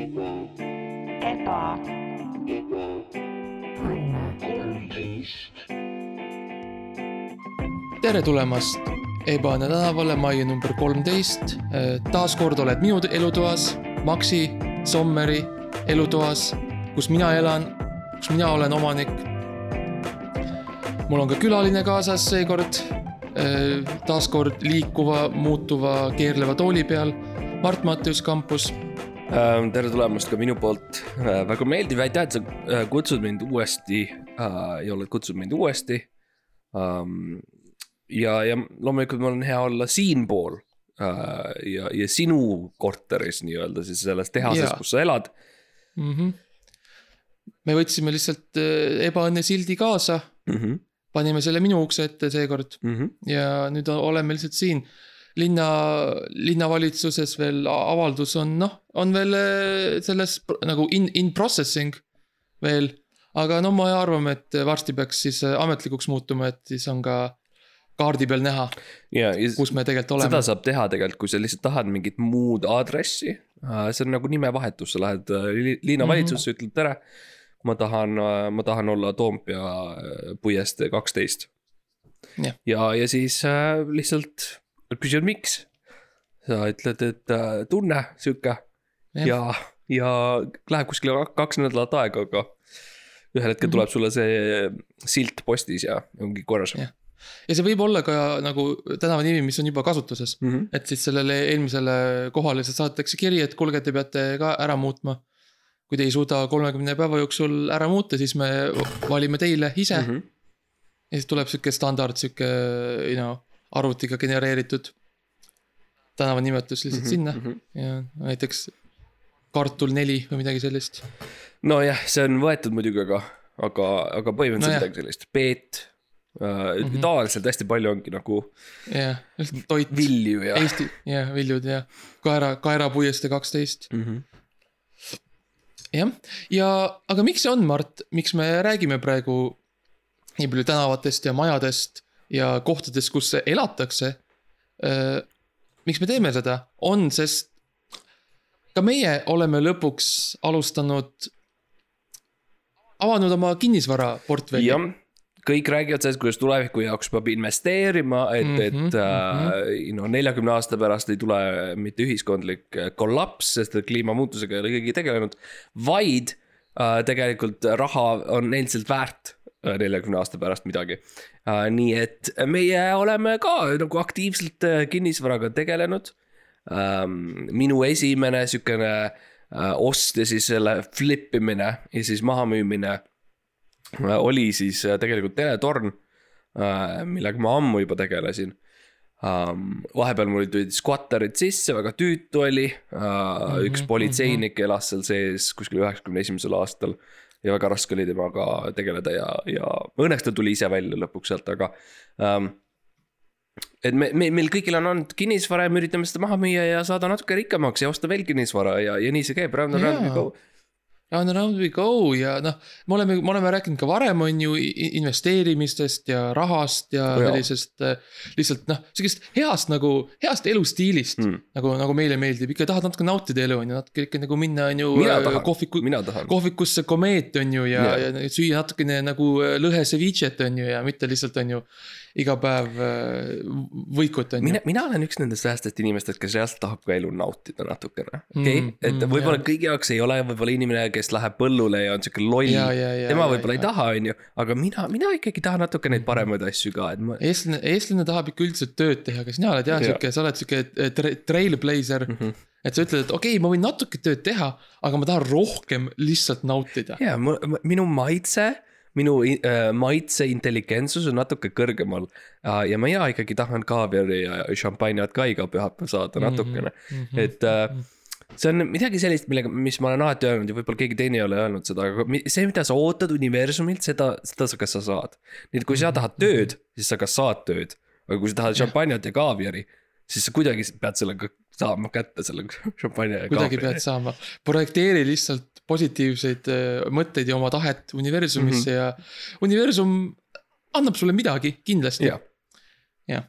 eba, tere tulemast Ebane tänavale majja number kolmteist. taaskord oled minu elutoas, Maxi Sommeri elutoas, kus mina elan, kus mina olen omanik. mul on ka külaline kaasas seekord. taaskord liikuva, muutuva, keerleva tooli peal. Mart Mattius Kampus, tere tulemast ka minu poolt, väga meeldiv, aitäh, et sa äh, kutsud mind uuesti äh, ja oled kutsunud mind uuesti ähm,. ja, ja loomulikult mul on hea olla siinpool äh, ja, ja sinu korteris nii-öelda siis selles tehases kus sa elad mm. -hmm. me võtsime lihtsalt äh, ebaõnne sildi kaasa, mm. -hmm. panime selle minu ukse ette seekord Mm -hmm. ja nüüd oleme lihtsalt siin. linna, linnavalitsuses veel avaldus on noh, on veel äh, selles nagu in, in processing veel. aga no me arvame, et varsti peaks siis äh, ametlikuks muutuma, et siis on ka kaardi peal näha, ja, ja kus me tegelikult oleme seda. saab teha tegelikult, kui sa lihtsalt tahad mingit muud aadressi. see on nagu nimevahetus, sa lähed äh, li- linnavalitsusse, ütled tere. ma tahan, ma tahan olla Toompea äh, puiestee kaksteist. Jah. ja, ja siis äh, lihtsalt küsivad, miks. sa ütled, et äh, tunne sihuke Jah. ja, ja läheb kuskile kak- kaks nädalat aega, aga ühel hetkel Mhm. tuleb sulle see silt postis ja ongi korras ja see võib olla ka nagu tänavanimi, mis on juba kasutuses. mm. -hmm. et siis sellele eelmisele kohale lihtsalt saadetakse kiri, et kuulge, te peate ka ära muutma. kui te ei suuda kolmekümne päeva jooksul ära muuta, siis me valime teile ise mm. Mm -hmm. -hmm. ja siis tuleb sihuke standard, sihuke you know, arvutiga genereeritud tänavanimetus lihtsalt mm -hmm. sinna ja näiteks kartul neli või midagi sellist. nojah, see on võetud muidugi, aga, aga, aga põhimõtteliselt Nojah. midagi sellist, peet äh, mm. -hmm. tavaliselt hästi palju ongi nagu jah, lihtsalt toit, vilju ja Eesti, jah, viljud ja kaera, kaerapuiestee kaksteist. mm. -hmm. jah, ja aga miks see on, Mart, miks me räägime praegu nii palju tänavatest ja majadest ja kohtadest, kus elatakse. miks me teeme seda, on, sest ka meie oleme lõpuks alustanud, avanud oma kinnisvaraportfelli. kõik räägivad sellest, kuidas tuleviku jaoks peab investeerima, et mm, -hmm, et äh, no neljakümne aasta pärast ei tule mitte ühiskondlik äh, kollaps, sest et kliimamuutusega ei ole keegi tegelenud. vaid äh, tegelikult raha on endiselt väärt äh, neljakümne aasta pärast midagi äh,. nii et meie oleme ka nagu aktiivselt äh, kinnisvaraga tegelenud ähm,. minu esimene sihukene äh, ost ja siis selle flip imine ja siis mahamüümine äh, oli siis tegelikult teletorn millega ma ammu juba tegelesin um,. vahepeal mul tulid skvatterid sisse, väga tüütu oli uh,. Mhm, üks politseinik elas seal sees kuskil üheksakümne esimesel aastal ja väga raske oli temaga tegeleda ja, ja õnneks ta tuli ise välja lõpuks sealt, aga um, et me, me, meil kõigil on olnud kinnisvara ja me üritame seda maha müüa ja saada natuke rikkamaks ja osta veel kinnisvara ja, ja nii see käib, and round and round we go ja noh, me oleme, me oleme rääkinud ka varem, on ju investeerimistest ja rahast ja Jaa. sellisest äh, lihtsalt noh, sihukest heast nagu, heast elustiilist mm. Nagu, nagu meile meeldib, ikka tahad natuke nautida elu on ju, natuke ikka nagu minna on ju mina äh, tahan kohviku, mina tahan. kohvikusse komeet on ju ja, ja. Ja süüa natukene nagu äh, lõhe ceviche't on ju ja mitte lihtsalt on ju iga päev äh, võikut on ju mina, mina olen üks nendest vähestest inimestest, kes reaalselt tahab ka elu nautida natukene, okei? Mm,, et mm, võib-olla kõigi jaoks ei ole võib-olla inimene, kes läheb põllule ja on sihuke loll. Tema võib-olla ei taha, on ju, aga mina, mina ikkagi tahan natuke neid paremaid asju ka, et ma. eestlane, eestlane tahab ikka üldiselt tööd teha, aga sina oled jah sihuke, sa oled sihuke äh, tra- trailblazer mm. -hmm. et sa ütled, et okei okay,, ma võin natuke tööd teha, aga ma tahan rohkem lihtsalt nautida. ja minu maitse, minu äh, maitse intelligentsus on natuke kõrgemal. ja mina ikkagi tahan kaaviari ja šampanjat ka iga pühapäev saada natukene mm, -hmm. et äh, see on midagi sellist, millega, mis ma olen alati öelnud ja võib-olla keegi teine ei ole öelnud seda, aga see, mida sa ootad universumilt, seda, seda sa, kas sa saad. nii et kui sa tahad tööd, siis sa kas saad tööd, aga kui sa tahad šampanjat ja kaaviari, siis sa kuidagi pead sellega saama kätte selle šampanja ja kuidagi kaaviari pead. saama, projekteeri lihtsalt positiivseid äh, mõtteid ja oma tahet universumisse mm -hmm. ja universum annab sulle midagi kindlasti. jah, jah,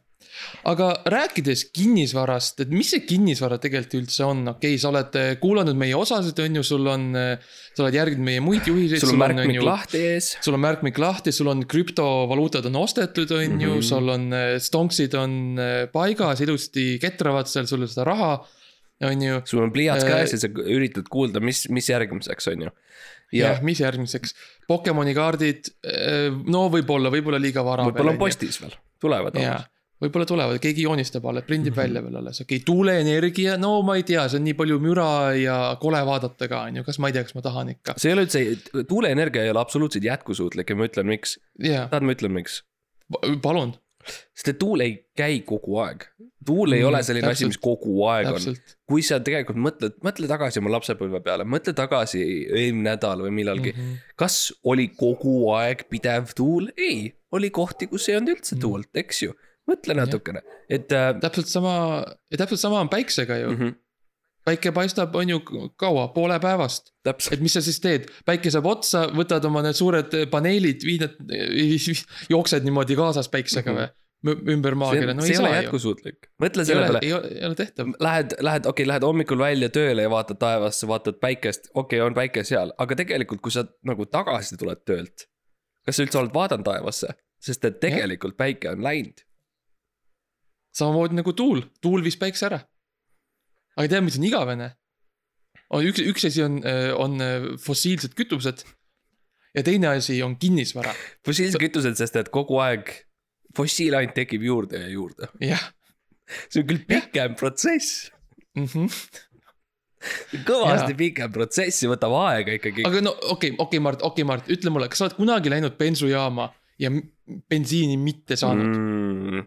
aga rääkides kinnisvarast, et mis see kinnisvara tegelikult üldse on, okei okay,, sa oled äh, kuulanud meie osasid, on ju, sul on, sa oled järginud meie muid juhiseid. sul on märkmik lahti ees. sul on märkmik lahti, sul on krüptovaluutad on ostetud, on ju, Mhm. sul on äh, stonksid on äh, paigas, ilusti ketravad seal sulle seda raha, on ju. sul on pliiats Äh, käes ja sa üritad kuulda, mis, mis järgmiseks on ju. ja jah, mis järgmiseks, Pokemoni kaardid, no võib-olla, võib-olla liiga vara. võib-olla on postis veel, tulevad alles., võib-olla tulevad, keegi joonistab alles, prindib mm. -hmm. välja veel alles, okei okay,, tuuleenergia, no ma ei tea, see on nii palju müra ja kole vaadata ka, on ju, kas ma ei tea, kas ma tahan ikka. see ei ole üldse, tuuleenergia ei ole absoluutselt jätkusuutlik ja ma ütlen, miks. jaa, tahad, ma ütlen, miks? palun, sest et tuul ei käi kogu aeg. tuul ei Mm, ole selline asi, mis täpselt. kogu aeg on. täpselt. kui sa tegelikult mõtled, mõtle tagasi oma lapsepõlve peale, mõtle tagasi eelmine nädal või millalgi mm. -hmm. kas oli kogu aeg pidev tuul? ei, oli kohti, kus ei olnud üldse Mhm. tuult, eks ju. mõtle natukene, et äh,. täpselt sama, täpselt sama on päiksega ju. Mm -hmm. Päike paistab, on ju kaua, poole päevast. et mis sa siis teed, päike saab otsa, võtad oma need suured paneelid, viid need, jooksed niimoodi kaasas päiksega või mm? ümber maakera, no see ei saa ju. jätkusuutlik. mõtle selle peale, ei ole, ei ole tehtav. lähed, lähed, okei okay,, lähed hommikul välja tööle ja vaatad taevasse, vaatad päikest, okei okay,, on päike seal, aga tegelikult, kui sa nagu tagasi tuled töölt. kas sa üldse oled vaadanud taevasse, sest et tegelikult päike on läinud. samamoodi nagu tuul, tuul viis päikse ära. Aga tead, mis on igavene? on üks, üks asi on, on äh, fossiilsed kütused. ja teine asi on kinnisvara, fossiilsed kütused, sest et kogu aeg fossiil ainult tekib juurde ja juurde. jah see on küll pikem protsess, mm. -hmm. kõvasti Jaa. pikem protsess ja võtab aega ikkagi. aga no okei okay,, okei okay, Mart, okei okay, Mart, ütle mulle, kas sa oled kunagi läinud bensujaama ja bensiini mitte saanud mm.? Mm,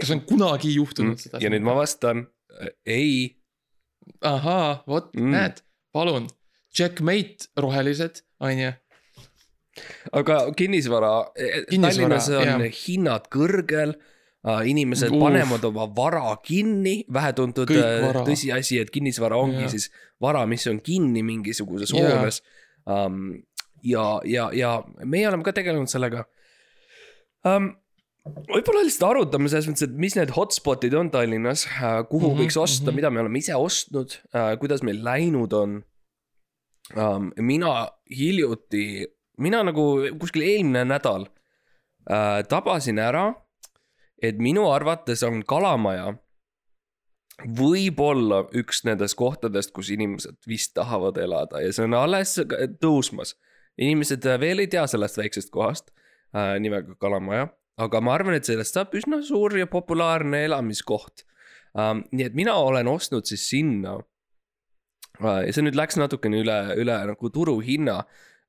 kas on kunagi juhtunud seda? ja nüüd ma vastan, ei, ahaa, vot Mm. näed, palun, checkmate rohelised, on ju. aga kinnisvara, Kinnisvara, Tallinnas on jah. hinnad kõrgel inimesed Uh. panevad oma vara kinni, vähetuntud äh, vara. tõsiasi, et kinnisvara ongi Jah. siis vara, mis on kinni mingisuguses Jaa. hoones um,. ja, ja, ja meie oleme ka tegelenud sellega um,. Võib-olla lihtsalt arutame selles mõttes, et mis need hotspot'id on Tallinnas, kuhu mm -hmm, võiks osta mm. -hmm. mida me oleme ise ostnud uh,, kuidas meil läinud on um,. mina hiljuti, mina nagu kuskil eelmine nädal uh, tabasin ära, et minu arvates on Kalamaja võib-olla üks nendest kohtadest, kus inimesed vist tahavad elada ja see on alles tõusmas. inimesed veel ei tea sellest väiksest kohast äh, nimega Kalamaja, aga ma arvan, et sellest saab üsna suur ja populaarne elamiskoht ähm,. nii et mina olen ostnud siis sinna äh, ja see nüüd läks natukene üle, üle nagu turuhinna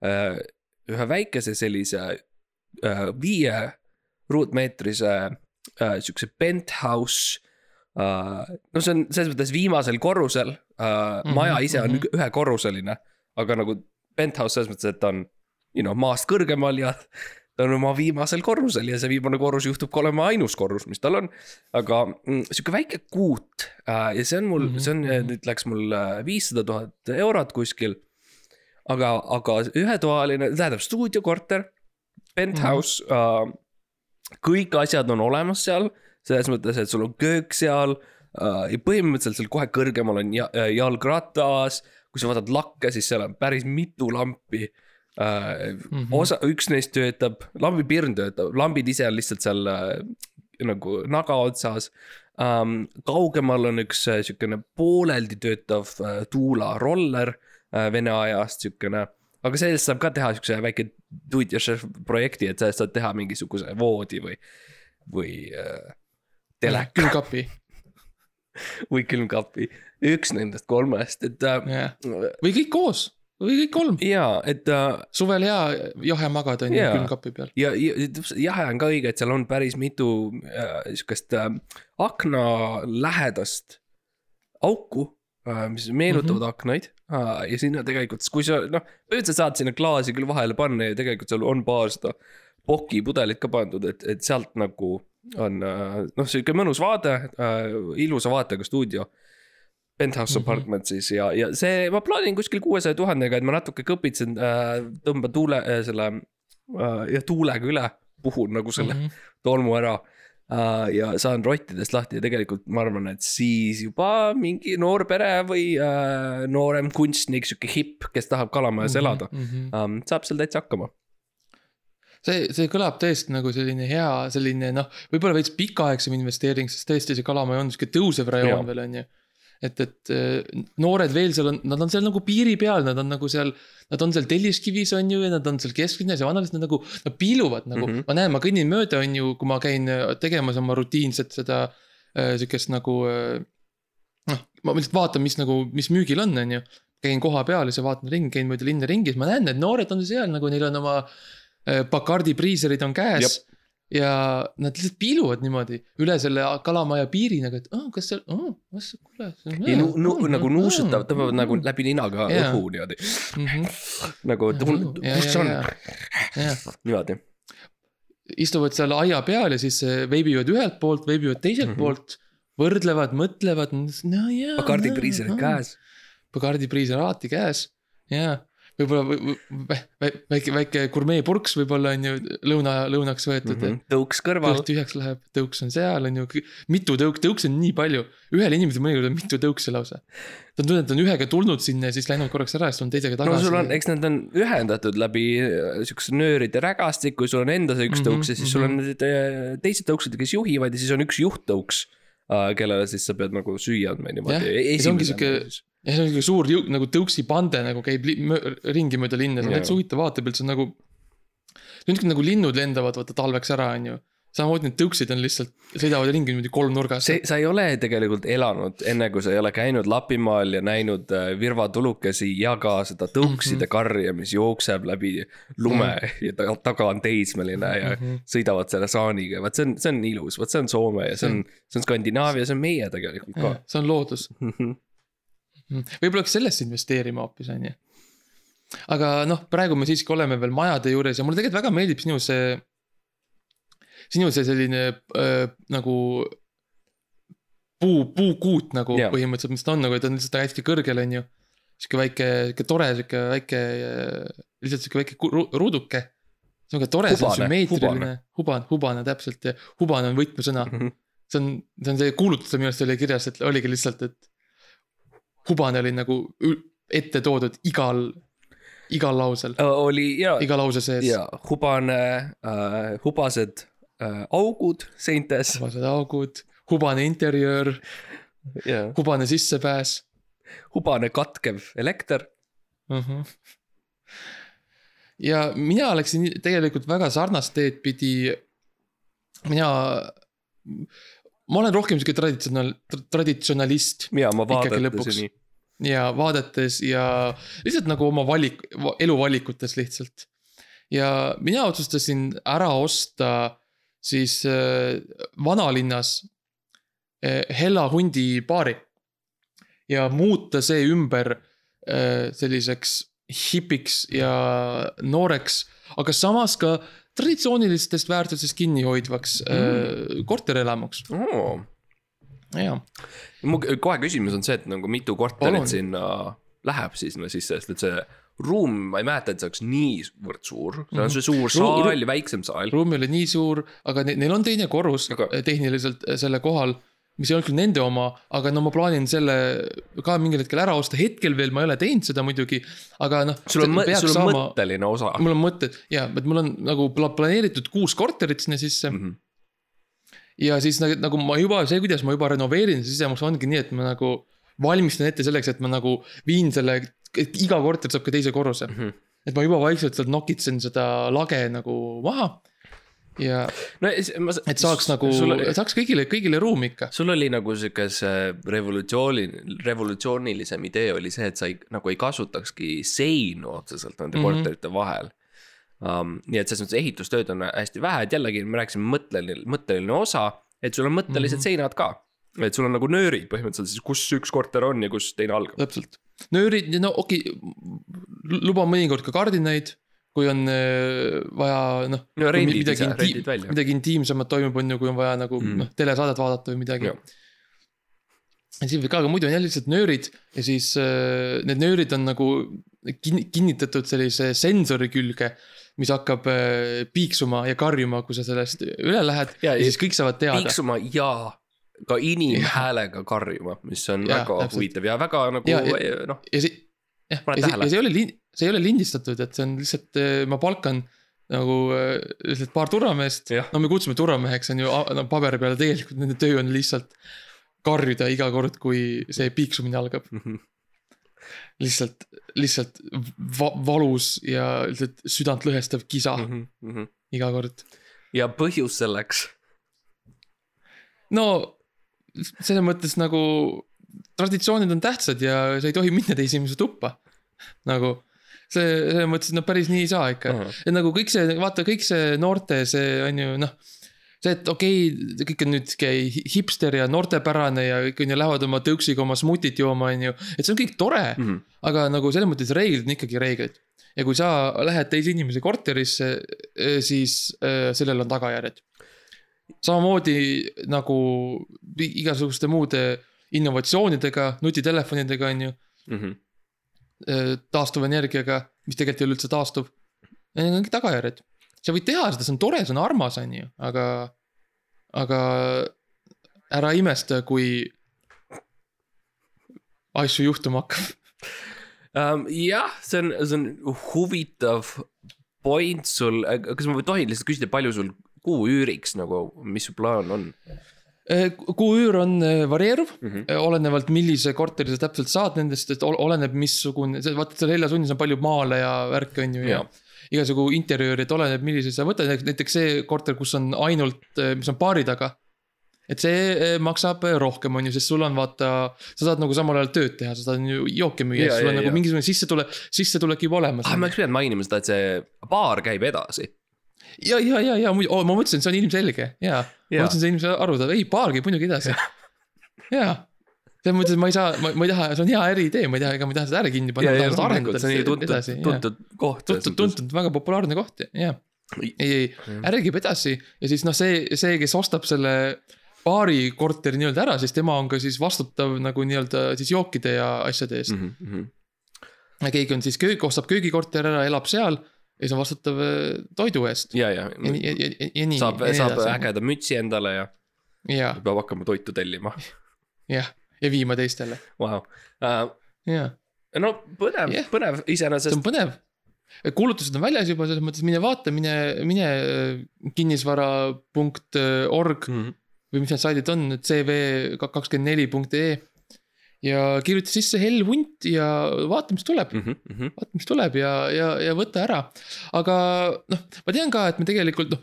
äh, ühe väikese sellise äh, viie ruutmeetrise äh, siukse penthouse äh,. no see on selles mõttes viimasel korrusel äh, mm, -hmm, maja ise on mm -hmm. ühekorruseline, aga nagu penthouse selles mõttes, et on, you know, maast kõrgemal ja ta on oma viimasel korrusel ja see viimane korrus juhtub ka olema ainus korrus, mis tal on. aga mm, sihuke väike kuut äh, ja see on mul mm, -hmm, see on mhm., nüüd läks mul viissada tuhat eurot kuskil. aga, aga ühetoaline, tähendab stuudiokorter, penthouse mm, -hmm. äh, kõik asjad on olemas seal, selles mõttes, et sul on köök seal äh, ja põhimõtteliselt seal kohe kõrgemal on ja, äh, jalgratas, kui sa vaatad lakke, siis seal on päris mitu lampi äh,. Mm. -hmm. osa, üks neist töötab, lambipirn töötab, lambid ise on lihtsalt seal äh, nagu naga otsas um,. kaugemal on üks äh, siukene pooleldi töötav äh, tuularoller äh, vene ajast siukene, aga sellest saab ka teha siukse väike do it yourself projekti, et sellest saad teha mingisuguse voodi või, või äh, teleka külmkapi, või külmkapi, üks nendest kolmest, et äh, jah. või kõik koos, või kõik kolm. ja et äh, suvel hea jahe magada on ju Jaa. külmkapi peal. ja, ja jahe on ka õige, et seal on päris mitu äh, sihukest äh, aknalähedast auku äh,, mis meenutavad mm -hmm. aknaid äh, ja sinna tegelikult, kui sa noh, põhimõtteliselt saad sinna klaasi küll vahele panna ja tegelikult seal on paar seda pokipudelit ka pandud, et, et sealt nagu on äh, noh, sihuke mõnus vaade äh,, ilusa vaatega stuudio. Penthouse mm Mhm. -hmm. apartment siis ja, ja see, ma plaanin kuskil kuuesaja tuhandega, et ma natuke kõpitsen äh,, tõmban tuule äh, selle äh, jah, tuulega üle, puhun nagu selle mm. -hmm. tolmu ära uh,. ja saan rottidest lahti ja tegelikult ma arvan, et siis juba mingi noor pere või uh, noorem kunstnik, sihuke hipp, kes tahab kalamajas elada mm. -hmm. um,, saab seal täitsa hakkama. see, see kõlab tõesti nagu selline hea, selline noh, võib-olla veits pikaaegsem investeering, sest tõesti see Kalamaja on sihuke tõusev rajoon veel on ju. et, et äh, noored veel seal on, nad on seal nagu piiri peal, nad on nagu seal, nad on seal Telliskivis on ju ja nad on seal kesklinnas ja vanalinnas, nad nagu, nad piiluvad nagu mm. -hmm. ma näen, ma kõnnin mööda, on ju, kui ma käin äh, tegemas oma rutiinset seda äh, sihukest nagu äh, noh, ma lihtsalt vaatan, mis nagu, mis müügil on, on ju. käin koha peal ja siis vaatan ringi, käin mööda linna ringi, siis ma näen, need noored on seal nagu neil on oma äh, Bacardi priiserid on käes. Ja nad lihtsalt piiluvad niimoodi üle selle kalamaja piiri nagu, et oh, kas seal oh,, kas, kuule. ja nu, nu, nagu nuusutavad, tõmbavad nagu läbi ninaga Jaa. õhu niimoodi. mm. -hmm. nagu, kus see on, niimoodi. istuvad seal aia peal ja siis äh, veibivad ühelt poolt, veibivad teiselt mm. -hmm. poolt. võrdlevad, mõtlevad, no jaa. Bacardi priiser on. käes. Bacardi priis on alati käes, jaa. Võib-olla võ- võ- vä- vä- väike, väike gurmeepurks võib-olla on ju lõuna, lõunaks võetud mm. -hmm. tõuks kõrval tühjaks läheb, tõuks on seal, on ju, mitu tõuk-, tõukse on nii palju. ühel inimesel mõnikord on mitu tõukse lausa. ta on tundnud, et ta on ühega tulnud sinna ja siis läinud korraks ära ja siis tulnud teisega no tagasi. sul on, eks nad on ühendatud läbi äh, siukse nööride rägastiku, sul on endas üks Mhm, tõuks ja siis sul on need äh, teised tõuksed, kes juhivad ja siis on üks juhttõuks. kellele siis sa pead nagu süüa andma niimoodi. see ongi sihuke- ja see on sihuke suur jõu- nagu tõuksipande nagu käib mö, ringi mööda linna, see on täitsa huvitav vaatepilt, see on nagu. niisugune nagu linnud lendavad vaata talveks ära, on ju. samamoodi need tõuksid on lihtsalt, sõidavad ringi niimoodi kolmnurgas. see, sa ei ole tegelikult elanud enne, kui sa ei ole käinud Lapimaal ja näinud äh, virvatulukesi ja ka seda tõukside Mhm. karja, mis jookseb läbi lume ja ta, taga on teismeline ja Mhm. sõidavad selle saaniga, vaat see on, see on ilus, vot see on Soome ja see on, see on Skandinaavia, see on meie tegelikult ka. see on loodus. Võib-olla peaks sellesse investeerima hoopis, on ju. aga noh, praegu me siiski oleme veel majade juures ja mulle tegelikult väga meeldib sinu see, sinu see selline äh, nagu puu, puukuut nagu yeah. põhimõtteliselt, mis ta on nagu, et ta on lihtsalt hästi kõrgel, on ju. sihuke väike, sihuke tore, sihuke väike, lihtsalt sihuke väike ruuduke. see on ka tore, see on sümmeetriline, hubane, hubane täpselt ja hubane on võtmesõna see on, see on see kuulutus minu arust oli kirjas, et oligi lihtsalt, et. Hubane oli nagu ette toodud igal, igal lausel, oli ja, iga lause sees. ja hubane äh,, hubased äh, augud seintes hubased augud, hubane interjöör, ja hubane sissepääs hubane katkev elekter. uh. -huh. ja mina läksin tegelikult väga sarnast teed pidi. mina, ma olen rohkem sihuke traditsionaal, traditsionalist ja ma nii. ja vaadates ja lihtsalt nagu oma valik, eluvalikutes lihtsalt. ja mina otsustasin ära osta siis äh, vanalinnas äh, Hella hundi baari. ja muuta see ümber äh, selliseks hipiks ja nooreks, aga samas ka traditsioonilistest väärtustest kinni hoidvaks mm. korterelamuks, Oh. jaa. mu kohe küsimus on see, et nagu mitu korterit Palun. sinna läheb sinna sisse, sest et see ruum, ma ei mäleta, et see oleks niivõrd suur, see on see suur saal ja väiksem saal. ruum ei ole nii suur, aga ne- neil on teine korrus Aga- aga... tehniliselt äh, selle kohal, mis ei olnud küll nende oma, aga no ma plaanin selle ka mingil hetkel ära osta, hetkel veel ma ei ole teinud seda muidugi, aga noh. sul on, sul on saama... mõtteline osa. mul on mõtted ja, et mul on nagu pla- planeeritud kuus korterit sinna sisse mm. -hmm. ja siis nagu, nagu ma juba, see, kuidas ma juba renoveerin sisemust, ongi nii, et ma nagu valmistan ette selleks, et ma nagu viin selle, et iga korter saab ka teise korruse mm. -hmm. et ma juba vaikselt sealt nokitsen seda lage nagu maha ja no ma. et saaks nagu, saaks kõigile, kõigile ruumi ikka. sul oli nagu sihuke see revolutsiooni, revolutsioonilisem idee oli see, et sa ei, nagu ei kasutakski seinu otseselt nende mm. -hmm. korterite vahel um,. nii et selles mõttes ehitustööd on hästi vähe, et jällegi me rääkisime mõtteline, mõtteline osa, et sul on mõttelised mm -hmm. seinad ka. et sul on nagu nöörid põhimõtteliselt siis, kus üks korter on ja kus teine algab. täpselt, nöörid, no okei okay,, luban mõnikord ka kardinaid, kui on äh, vaja noh. no rendid ise, rendid välja. midagi intiimsemat toimub, on ju, kui on vaja nagu Mm. noh, telesaadet vaadata või midagi ja siis võib ka, aga muidu on jah lihtsalt nöörid ja siis äh, need nöörid on nagu, kin- kinnitatud sellise sensori külge, mis hakkab äh, piiksuma ja karjuma, kui sa sellest üle lähed ja, Ja- ja siis kõik saavad teada. piiksuma ja ka inimhäälega karjuma, mis on Jaa, väga täpselt. huvitav ja väga nagu Ja- ja- noh, ja jah, Paned ja see, tähele? see ei ole lin-, see ei ole lindistatud, et see on lihtsalt, ma palkan nagu äh, lihtsalt paar turvameest no me kutsume turvameheks, on ju no, paberi peal, tegelikult nende töö on lihtsalt karjuda iga kord, kui see piiksumine algab. lihtsalt, lihtsalt va valus ja lihtsalt südantlõhestav kisa mm -hmm. iga kord. ja põhjus selleks, no selles mõttes nagu traditsioonid on tähtsad ja sa ei tohi minna teise inimese tuppa. nagu see, selles mõttes, et no päris nii ei saa ikka uh. -huh. et nagu kõik see, vaata kõik see noorte, see on ju noh. see, et okei okay,, kõik on nüüd hipster ja noortepärane ja kõik on ju lähevad oma tõuksiga oma smuutit jooma, on ju. et see on kõik tore mm. -hmm. aga nagu selles mõttes reeglid on ikkagi reeglid. ja kui sa lähed teise inimese korterisse, siis äh, sellel on tagajärjed samamoodi nagu igasuguste muude innovatsioonidega, nutitelefonidega on ju, Mhm. taastuvenergiaga, mis tegelikult ei ole üldse taastuv. Need on kõik tagajärjed. sa võid teha seda, see on tore, see on armas, on ju, aga, aga ära imesta, kui asju juhtuma hakkab. um,. jah, see on, see on huvitav point sul, kas ma tohin lihtsalt küsida, palju sul kuu üüriks nagu, mis su plaan on kuuüür on eh, varieeruv mm? -hmm. Olenevalt, millise korteri sa täpselt saad nendest, et ol- oleneb, missugune, vaata seal Heljasunnis on palju maale ja värke on ju ja, ja igasugu interjööri, et oleneb, millise sa võtad, näiteks see korter, kus on ainult, mis on baari taga. et see maksab rohkem, on ju, sest sul on vaata, sa saad nagu samal ajal tööd teha, sa saad ju jooke müüa, Jaa, sul on jaa, nagu mingisugune sissetulek, sissetulek juba olemas. ah, ma oleks pidanud mainima seda, et see baar käib edasi. ja, ja, ja, ja muidu oh,, ma mõtlesin, see on ilmselge ja, ma Jaa. mõtlesin, see inimese aru saab, ei baar käib muidugi edasi. ja, selles mõttes, et ma ei saa, ma, ma ei taha, see on hea äriidee, ma ei taha, ega ma ei taha seda äri kinni panna, ma tahan seda arendada see on nii tuntud, tuntud koht. tuntud, tuntud, väga populaarne koht, jah. ei, ei, äri käib edasi ja siis noh, see, see, kes ostab selle baari korteri nii-öelda ära, siis tema on ka siis vastutav nagu nii-öelda siis jookide ja asjade eest mm. -hmm. ja keegi on siis köök, ostab köögikorteri ära, elab seal ja siis on vastutav äh, toidu eest. ja, ja ja nii, ja, ja, nii. saab, saab. ägeda mütsi endale ja ja, peab hakkama toitu tellima. jah, ja viima teistele, Vau, ja no põnev Jah., põnev see iseenesest on. põnev. kuulutused on väljas juba selles mõttes, mine vaata, mine, mine äh, kinnisvara.org Mhm. või mis need saidid on, cv24.ee. Ja kirjuta sisse Hell Hunt ja vaata, mis tuleb, Mhm, vaata, mis tuleb ja, ja, ja võta ära. aga noh, ma tean ka, et me tegelikult noh,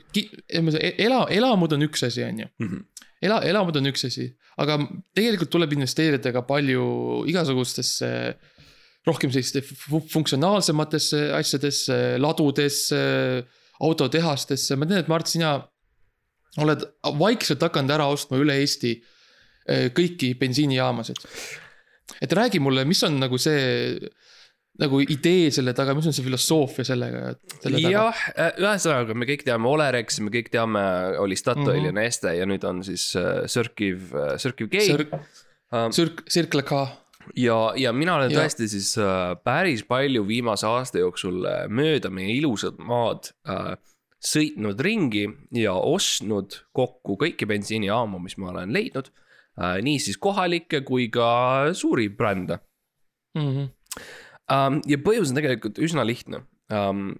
ela, elamud on üks asi, on ju mhm. ela, elamud on üks asi, aga tegelikult tuleb investeerida ka palju igasugustesse rohkem selliste fu- funktsionaalsematesse asjadesse, ladudesse, autotehastesse, ma tean, et Mart, sina oled vaikselt hakanud ära ostma üle Eesti eh, kõiki bensiinijaamasid. Et räägi mulle, mis on nagu see nagu idee selle taga, mis on see filosoofia sellega, selle taga? jah, ühesõnaga me kõik teame Olerexi, me kõik teame, oli Statoil mm Mhm. -hmm. ja Neste ja nüüd on siis äh, Cirkiv, Cirkiv K Sir- um,. Sirk, Circle K, ja, ja mina olen Ja. tõesti siis äh, päris palju viimase aasta jooksul äh, mööda meie ilusat maad äh, sõitnud ringi ja ostnud kokku kõiki bensiinijaamu, mis ma olen leidnud äh,. Nii siis kohalikke kui ka suuri brände Mhm. um,. ja põhjus on tegelikult üsna lihtne um,.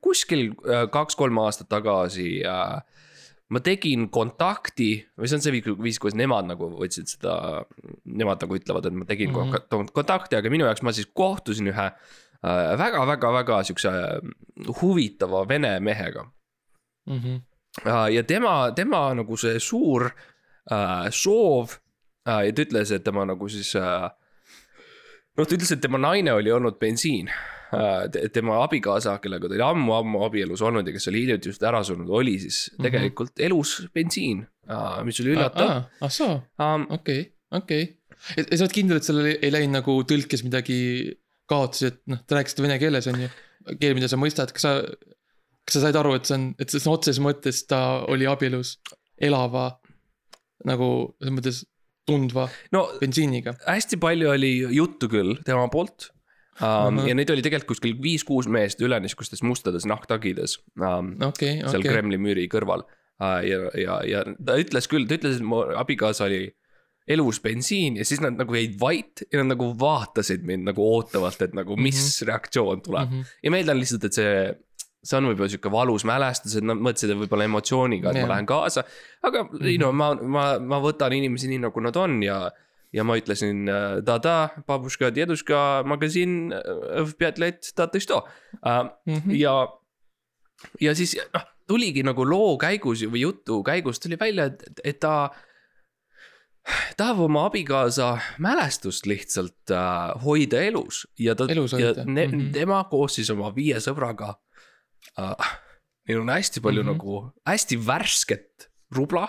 kuskil äh, kaks-kolm aastat tagasi äh, ma tegin kontakti või see on see viis, kuidas nemad nagu võtsid seda, nemad nagu ütlevad, et ma tegin mm. -hmm. kontakti, aga minu jaoks ma siis kohtusin ühe äh, väga-väga-väga siukse äh, huvitava vene mehega Mhm. äh,. ja tema, tema nagu see suur äh, soov äh, ja ta ütles, et tema nagu siis äh, noh, ta ütles, et tema naine oli olnud bensiin äh,. tema abikaasa, kellega ta oli ammu-ammu abielus olnud ja kes oli hiljuti just ära surnud, oli siis Mhm. tegelikult elus bensiin äh,, mis oli üllatav ah soo, um,. okei, okei. ja sa oled kindel, et sellel ei- läinud nagu tõlkes midagi kaotusi, et noh, te rääkisite vene keeles on ju, keel, mida sa mõistad, kas sa, kas sa said aru, et see on, et see on otseses mõttes ta oli abielus elava nagu selles mõttes tundva no bensiiniga hästi palju oli juttu küll tema poolt um,. Ahah. ja neid oli tegelikult kuskil viis-kuus meest üle niisugustes mustades nahktagides um,. okei, seal okei. Kremli müüri kõrval uh,. ja, ja, ja ta ütles küll, ta ütles, et mu abikaasa oli elus bensiin ja siis nad nagu jäid vait ja nad nagu vaatasid mind nagu ootavalt, et nagu mis mm -hmm. reaktsioon tuleb mm. -hmm. ja ma eeldan lihtsalt, et see, see on võib-olla sihuke valus mälestus, et nad mõtlesid, et võib-olla emotsiooniga, et ja. ma lähen kaasa. aga mm -hmm. no ma, ma, ma võtan inimesi nii, nagu nad on ja, ja ma ütlesin äh, tada, babuška, deduška, magasin, äh, vpjatlet, tata što uh,. Äh, mm -hmm. ja, ja siis noh, tuligi nagu loo käigus või jutu käigus tuli välja, et, et ta tahab oma abikaasa mälestust lihtsalt äh, hoida elus ja ta, ja ne, mm -hmm. tema koos siis oma viie sõbraga äh,. Neil on hästi palju mm. -hmm. nagu, hästi värsket rubla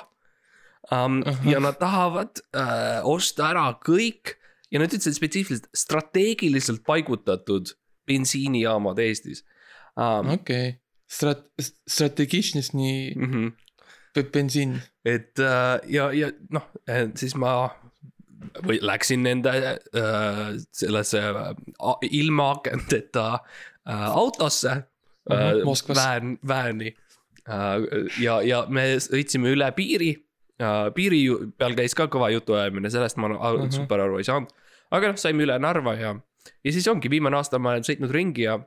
um,. Ahah. ja nad tahavad äh, osta ära kõik ja nad ütlesid spetsiifiliselt strateegiliselt paigutatud bensiinijaamad Eestis um,. okei, strat-, strateegični Mm -hmm. bensiin. et äh, ja, ja noh, siis ma või läksin nende äh, sellesse äh, ilma akendeta äh, autosse Mhm, äh,, Moskvas. vään, vääni äh,. ja, ja me sõitsime üle piiri äh,. piiri peal käis ka kõva jutuajamine, sellest ma uh Mhm. super aru ei saanud. aga noh, saime üle Narva ja, ja siis ongi viimane aasta ma olen sõitnud ringi ja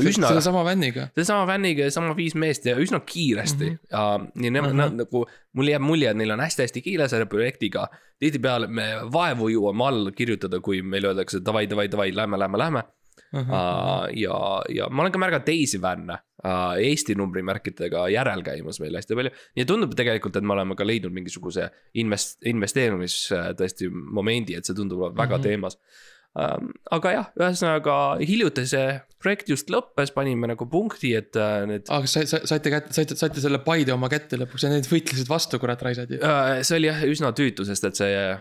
üsna sedasama vänniga. sedasama fänniga ja sama viis meest ja üsna kiiresti mm. -hmm. ja, ja nemad mm. -hmm. nagu, mul jääb mulje, et neil on hästi-hästi kiire selle projektiga. tihtipeale me vaevu jõuame alla kirjutada, kui meile öeldakse davai, davai, davai, lähme, lähme, lähme. ja, ja ma olen ka märganud teisi vänne uh, Eesti numbrimärkidega järel käimas meil hästi palju. ja tundub tegelikult, et me oleme ka leidnud mingisuguse invest-, investeerimis äh, tõesti momendi, et see tundub olevat väga mm Mhm. -hmm. teemas um,. aga jah, ühesõnaga hiljuti see projekt just lõppes, panime nagu punkti, et uh, need aga sa- sa- saite kätte, saite, saite selle Paide oma kätte lõpuks ja need võitlesid vastu, kurat, raisad ju. Äh, see oli jah üsna tüütu, sest et see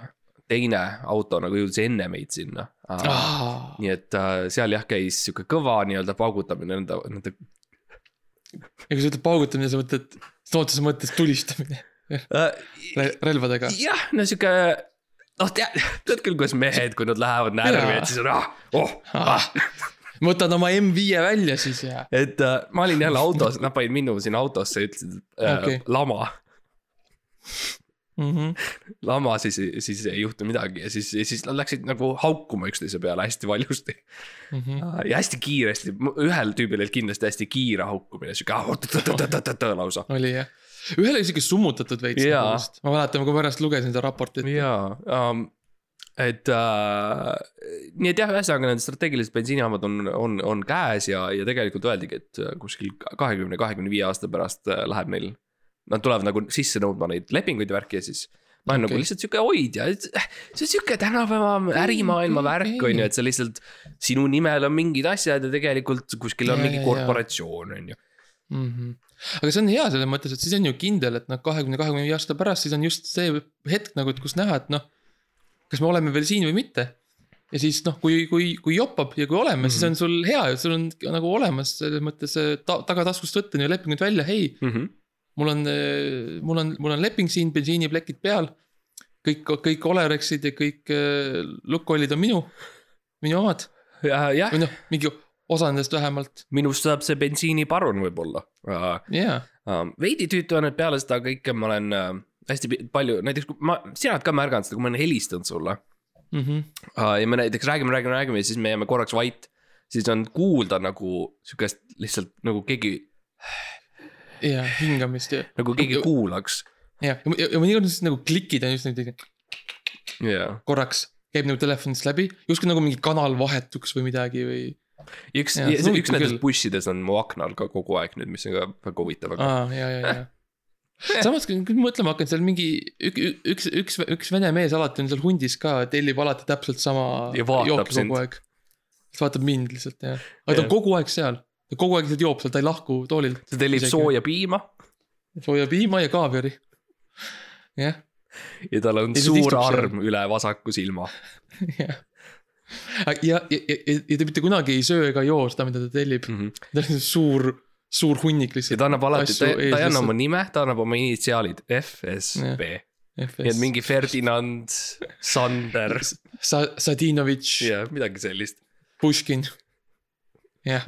teine auto nagu jõudis enne meid sinna uh,. nii et uh, seal jah, käis sihuke kõva nii-öelda paugutamine nende, nende ja kui sa ütled paugutamine, sa mõtled sõna otseses mõttes tulistamine re- relvadega. jah, no sihuke, noh tead, tead küll, kuidas mehed, kui nad lähevad närvi, et siis on ah, oh ah.. võtad oma M5 välja siis ja. et uh, ma olin jälle autos, nad panid minu sinna autosse ja ütlesid Okei. okay. lama, Mm -hmm. lama, siis, siis ei juhtu midagi ja siis, siis nad läksid nagu haukuma üksteise peale hästi valjusti. Mm -hmm. ja hästi kiiresti, ühel tüübil oli kindlasti hästi kiire haukumine, sihuke ah, oot-oot-oot-oot-oot lausa. oli jah. ühel oli siuke summutatud veits nagu vist. ma mäletan, kui pärast lugesin seda raportit. jaa um,, et uh, nii et jah, ühesõnaga need strateegilised bensiinijaamad on, on, on käes ja, ja tegelikult öeldigi, et äh, kuskil kahekümne, kahekümne viie aasta pärast äh, läheb neil. Nad tulevad nagu sisse nõudma neid lepinguid ja värki ja siis ma olen okay. Nagu lihtsalt sihuke hoidja, see on sihuke tänapäeva ärimaailma värk on ju, et sa lihtsalt. sinu nimel on mingid asjad ja tegelikult kuskil on Jaa, mingi korporatsioon on ju. mm. -hmm. aga see on hea selles mõttes, et siis on ju kindel, et noh, kahekümne, kahekümne viie aasta pärast, siis on just see hetk nagu, et kus näha, et noh. kas me oleme veel siin või mitte. ja siis noh, kui, kui, kui jopab ja kui oleme mm, -hmm. siis on sul hea ja sul on nagu olemas selles mõttes ta, tagataskust võtta nii lepingud välja, hei. Mul on, mul on, mul on leping siin, bensiiniplekid peal. kõik, kõik Olerexid ja kõik eh, Lukoilid on minu, minu omad või noh, mingi osa nendest vähemalt, minust saab see bensiiniparun võib-olla uh,. jaa. Um, veidi tüütu on, et peale seda kõike ma olen uh, hästi palju, näiteks kui ma, sina oled ka märganud seda, kui ma olen helistanud sulle Mhm. uh, ja me näiteks räägime, räägime, räägime ja siis me jääme korraks vait. siis on kuulda nagu sihukest lihtsalt nagu keegi, ja hingamist ja, nagu keegi Ju- kuulaks. ja, ja, ja mõnikord on siis nagu klikid on just niimoodi jaa, korraks käib nagu telefonist läbi, justkui nagu mingi kanal vahetuks või midagi või. ja üks, üks nendest küll. bussidest on mu aknal ka kogu aeg nüüd, mis on ka väga huvitav, aga aa, ja, ja, ja. samas, kui kui mõtlema hakkan, seal mingi ük, ük, üks, üks, üks vene mees alati on seal hundis ka, tellib alati täpselt sama Ja vaatab sind. vaatab mind lihtsalt jah, aga ta on kogu aeg seal, ta kogu aeg lihtsalt joob seal, ta ei lahku toolilt. ta tellib sooja piima sooja piima ja kaaviari. jah, ja tal on Ja suur istub seal. arm üle vasaku silma. jah. ja, ja, ja, ja ta mitte kunagi ei söö ega joo seda, mida ta tellib, Mm -hmm. ta on suur, suur hunnik ja lihtsalt. ta annab alati, ta, ta ei anna oma nime, ta annab oma initsiaalid FSB. nii et mingi Ferdinand, Sander Sa-, Sadinovitš ja midagi sellist. Pushkin. jah,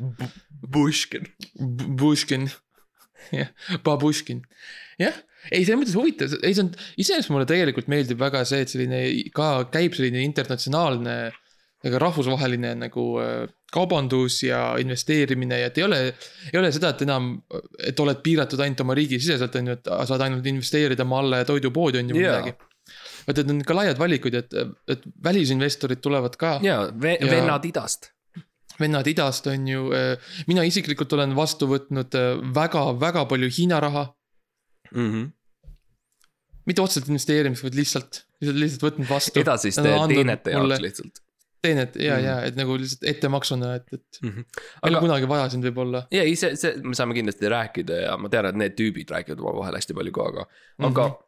Pushkin. Pushkin. jah, Babushkin. jah, ei, selles mõttes huvitav, ei see on, iseenesest mulle tegelikult meeldib väga see, et selline ka käib selline internatsionaalne, ega rahvusvaheline nagu äh, kaubandus ja investeerimine ja et ei ole, ei ole seda, et enam, et oled piiratud ainult oma riigisiseselt, on ju, et saad ainult investeerida Malle toidupoodi on ju Jaa. midagi. vaid et on ka laiad valikud, et, et välisinvestorid tulevad ka, ja Ja- vennad idast. Vennad idast on ju, mina isiklikult olen vastu võtnud väga-väga palju Hiina raha. mm. -hmm. mitte otseselt investeerimiseks, vaid lihtsalt, lihtsalt, lihtsalt võtnud vastu. edasiste teenete jaoks lihtsalt teened ja mm., ja et nagu lihtsalt ettemaksuna, et, et mm. -hmm. aga kunagi vaja sind võib-olla. ja ei, see, see, me saame kindlasti rääkida ja ma tean, et need tüübid räägivad omavahel hästi palju ka, aga, aga Mhm.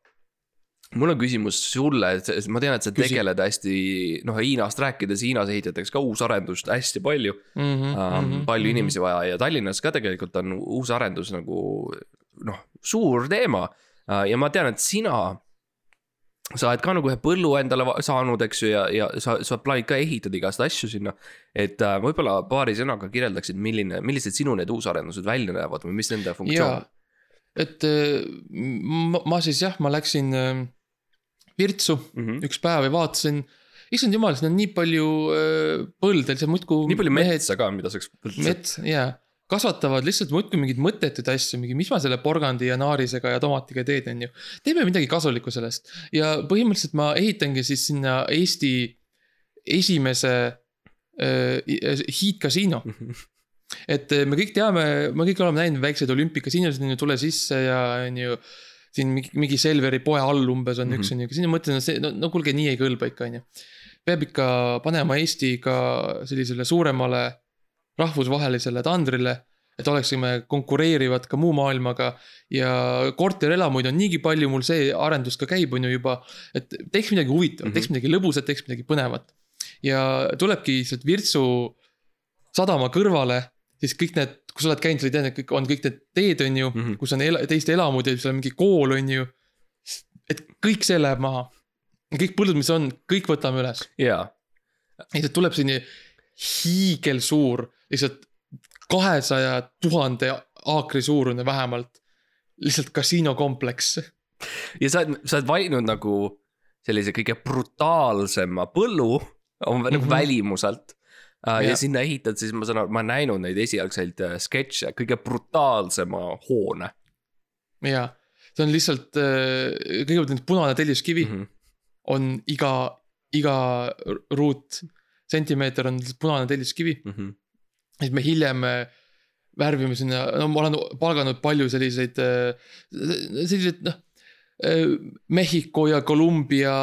Mul on küsimus sulle, et ma tean, et sa Küsi. tegeled hästi, noh Hiinast rääkides, Hiinas ehitatakse ka uusarendust hästi palju Mm -hmm, um,. palju inimesi vaja ja Tallinnas ka tegelikult on uusarendus nagu noh, suur teema. ja ma tean, et sina, sa oled ka nagu ühe põllu endale saanud, eks ju, ja, ja sa, sa plaanid ka ehitada igast asju sinna. et äh, võib-olla paari sõnaga kirjeldaksid, milline, millised sinu need uusarendused välja näevad või mis nende funktsioon jaa, et äh, ma, ma siis jah, ma läksin äh, Virtsu mm? -hmm. üks päev ja vaatasin, issand jumal, siin on nii palju äh, põlde, seal muudkui. nii palju metsa ka, mida saaks. mets, jaa, kasvatavad lihtsalt muudkui mingeid mõttetuid asju, mingi, mis ma selle porgandi ja naarisega ja tomatiga teen, on ju. teeme midagi kasulikku sellest ja põhimõtteliselt ma ehitangi siis sinna Eesti esimese äh, hiidkasiino. et äh, me kõik teame, me kõik oleme näinud väikseid olümpikasiinosid on ju, tule sisse ja on ju. Siin mingi, mingi Selveri poe all umbes on mm -hmm. üks on ju, siis ma mõtlen, see no, no kuulge, nii ei kõlba ikka on ju. peab ikka panema Eesti ka sellisele suuremale rahvusvahelisele tandrile. et oleksime konkureerivad ka muu maailmaga ja korterelamuid on niigi palju, mul see arendus ka käib, on ju juba. et teeks midagi huvitavat mm, -hmm. teeks midagi lõbusat, teeks midagi põnevat. ja tulebki sealt Virtsu sadama kõrvale, siis kõik need, kui sa oled käinud, sa tead, et kõik on kõik need teed, on ju mm. -hmm. kus on ela, teiste elamud ja seal on mingi kool, on ju. et kõik see läheb maha. kõik põldud, mis on, kõik võtame üles. jaa, lihtsalt tuleb selline hiigelsuur, lihtsalt kahesaja tuhande aakri suurune vähemalt. lihtsalt kasiinokompleks. ja sa oled, sa oled valinud nagu sellise kõige brutaalsema põllu, on mm -hmm. nagu Mhm. välimuselt. Ja Jah. sinna ehitad siis, ma saan aru, ma olen näinud neid esialgseid äh, sketše, kõige brutaalsema hoone ja see on lihtsalt, kõigepealt nüüd punane telliskivi mm mm. -hmm. on iga, iga ruut sentimeeter on punane telliskivi. Mm -hmm. siis me hiljem äh, värvime sinna, no ma olen palganud palju selliseid, selliseid noh. Mehhiko ja Kolumbia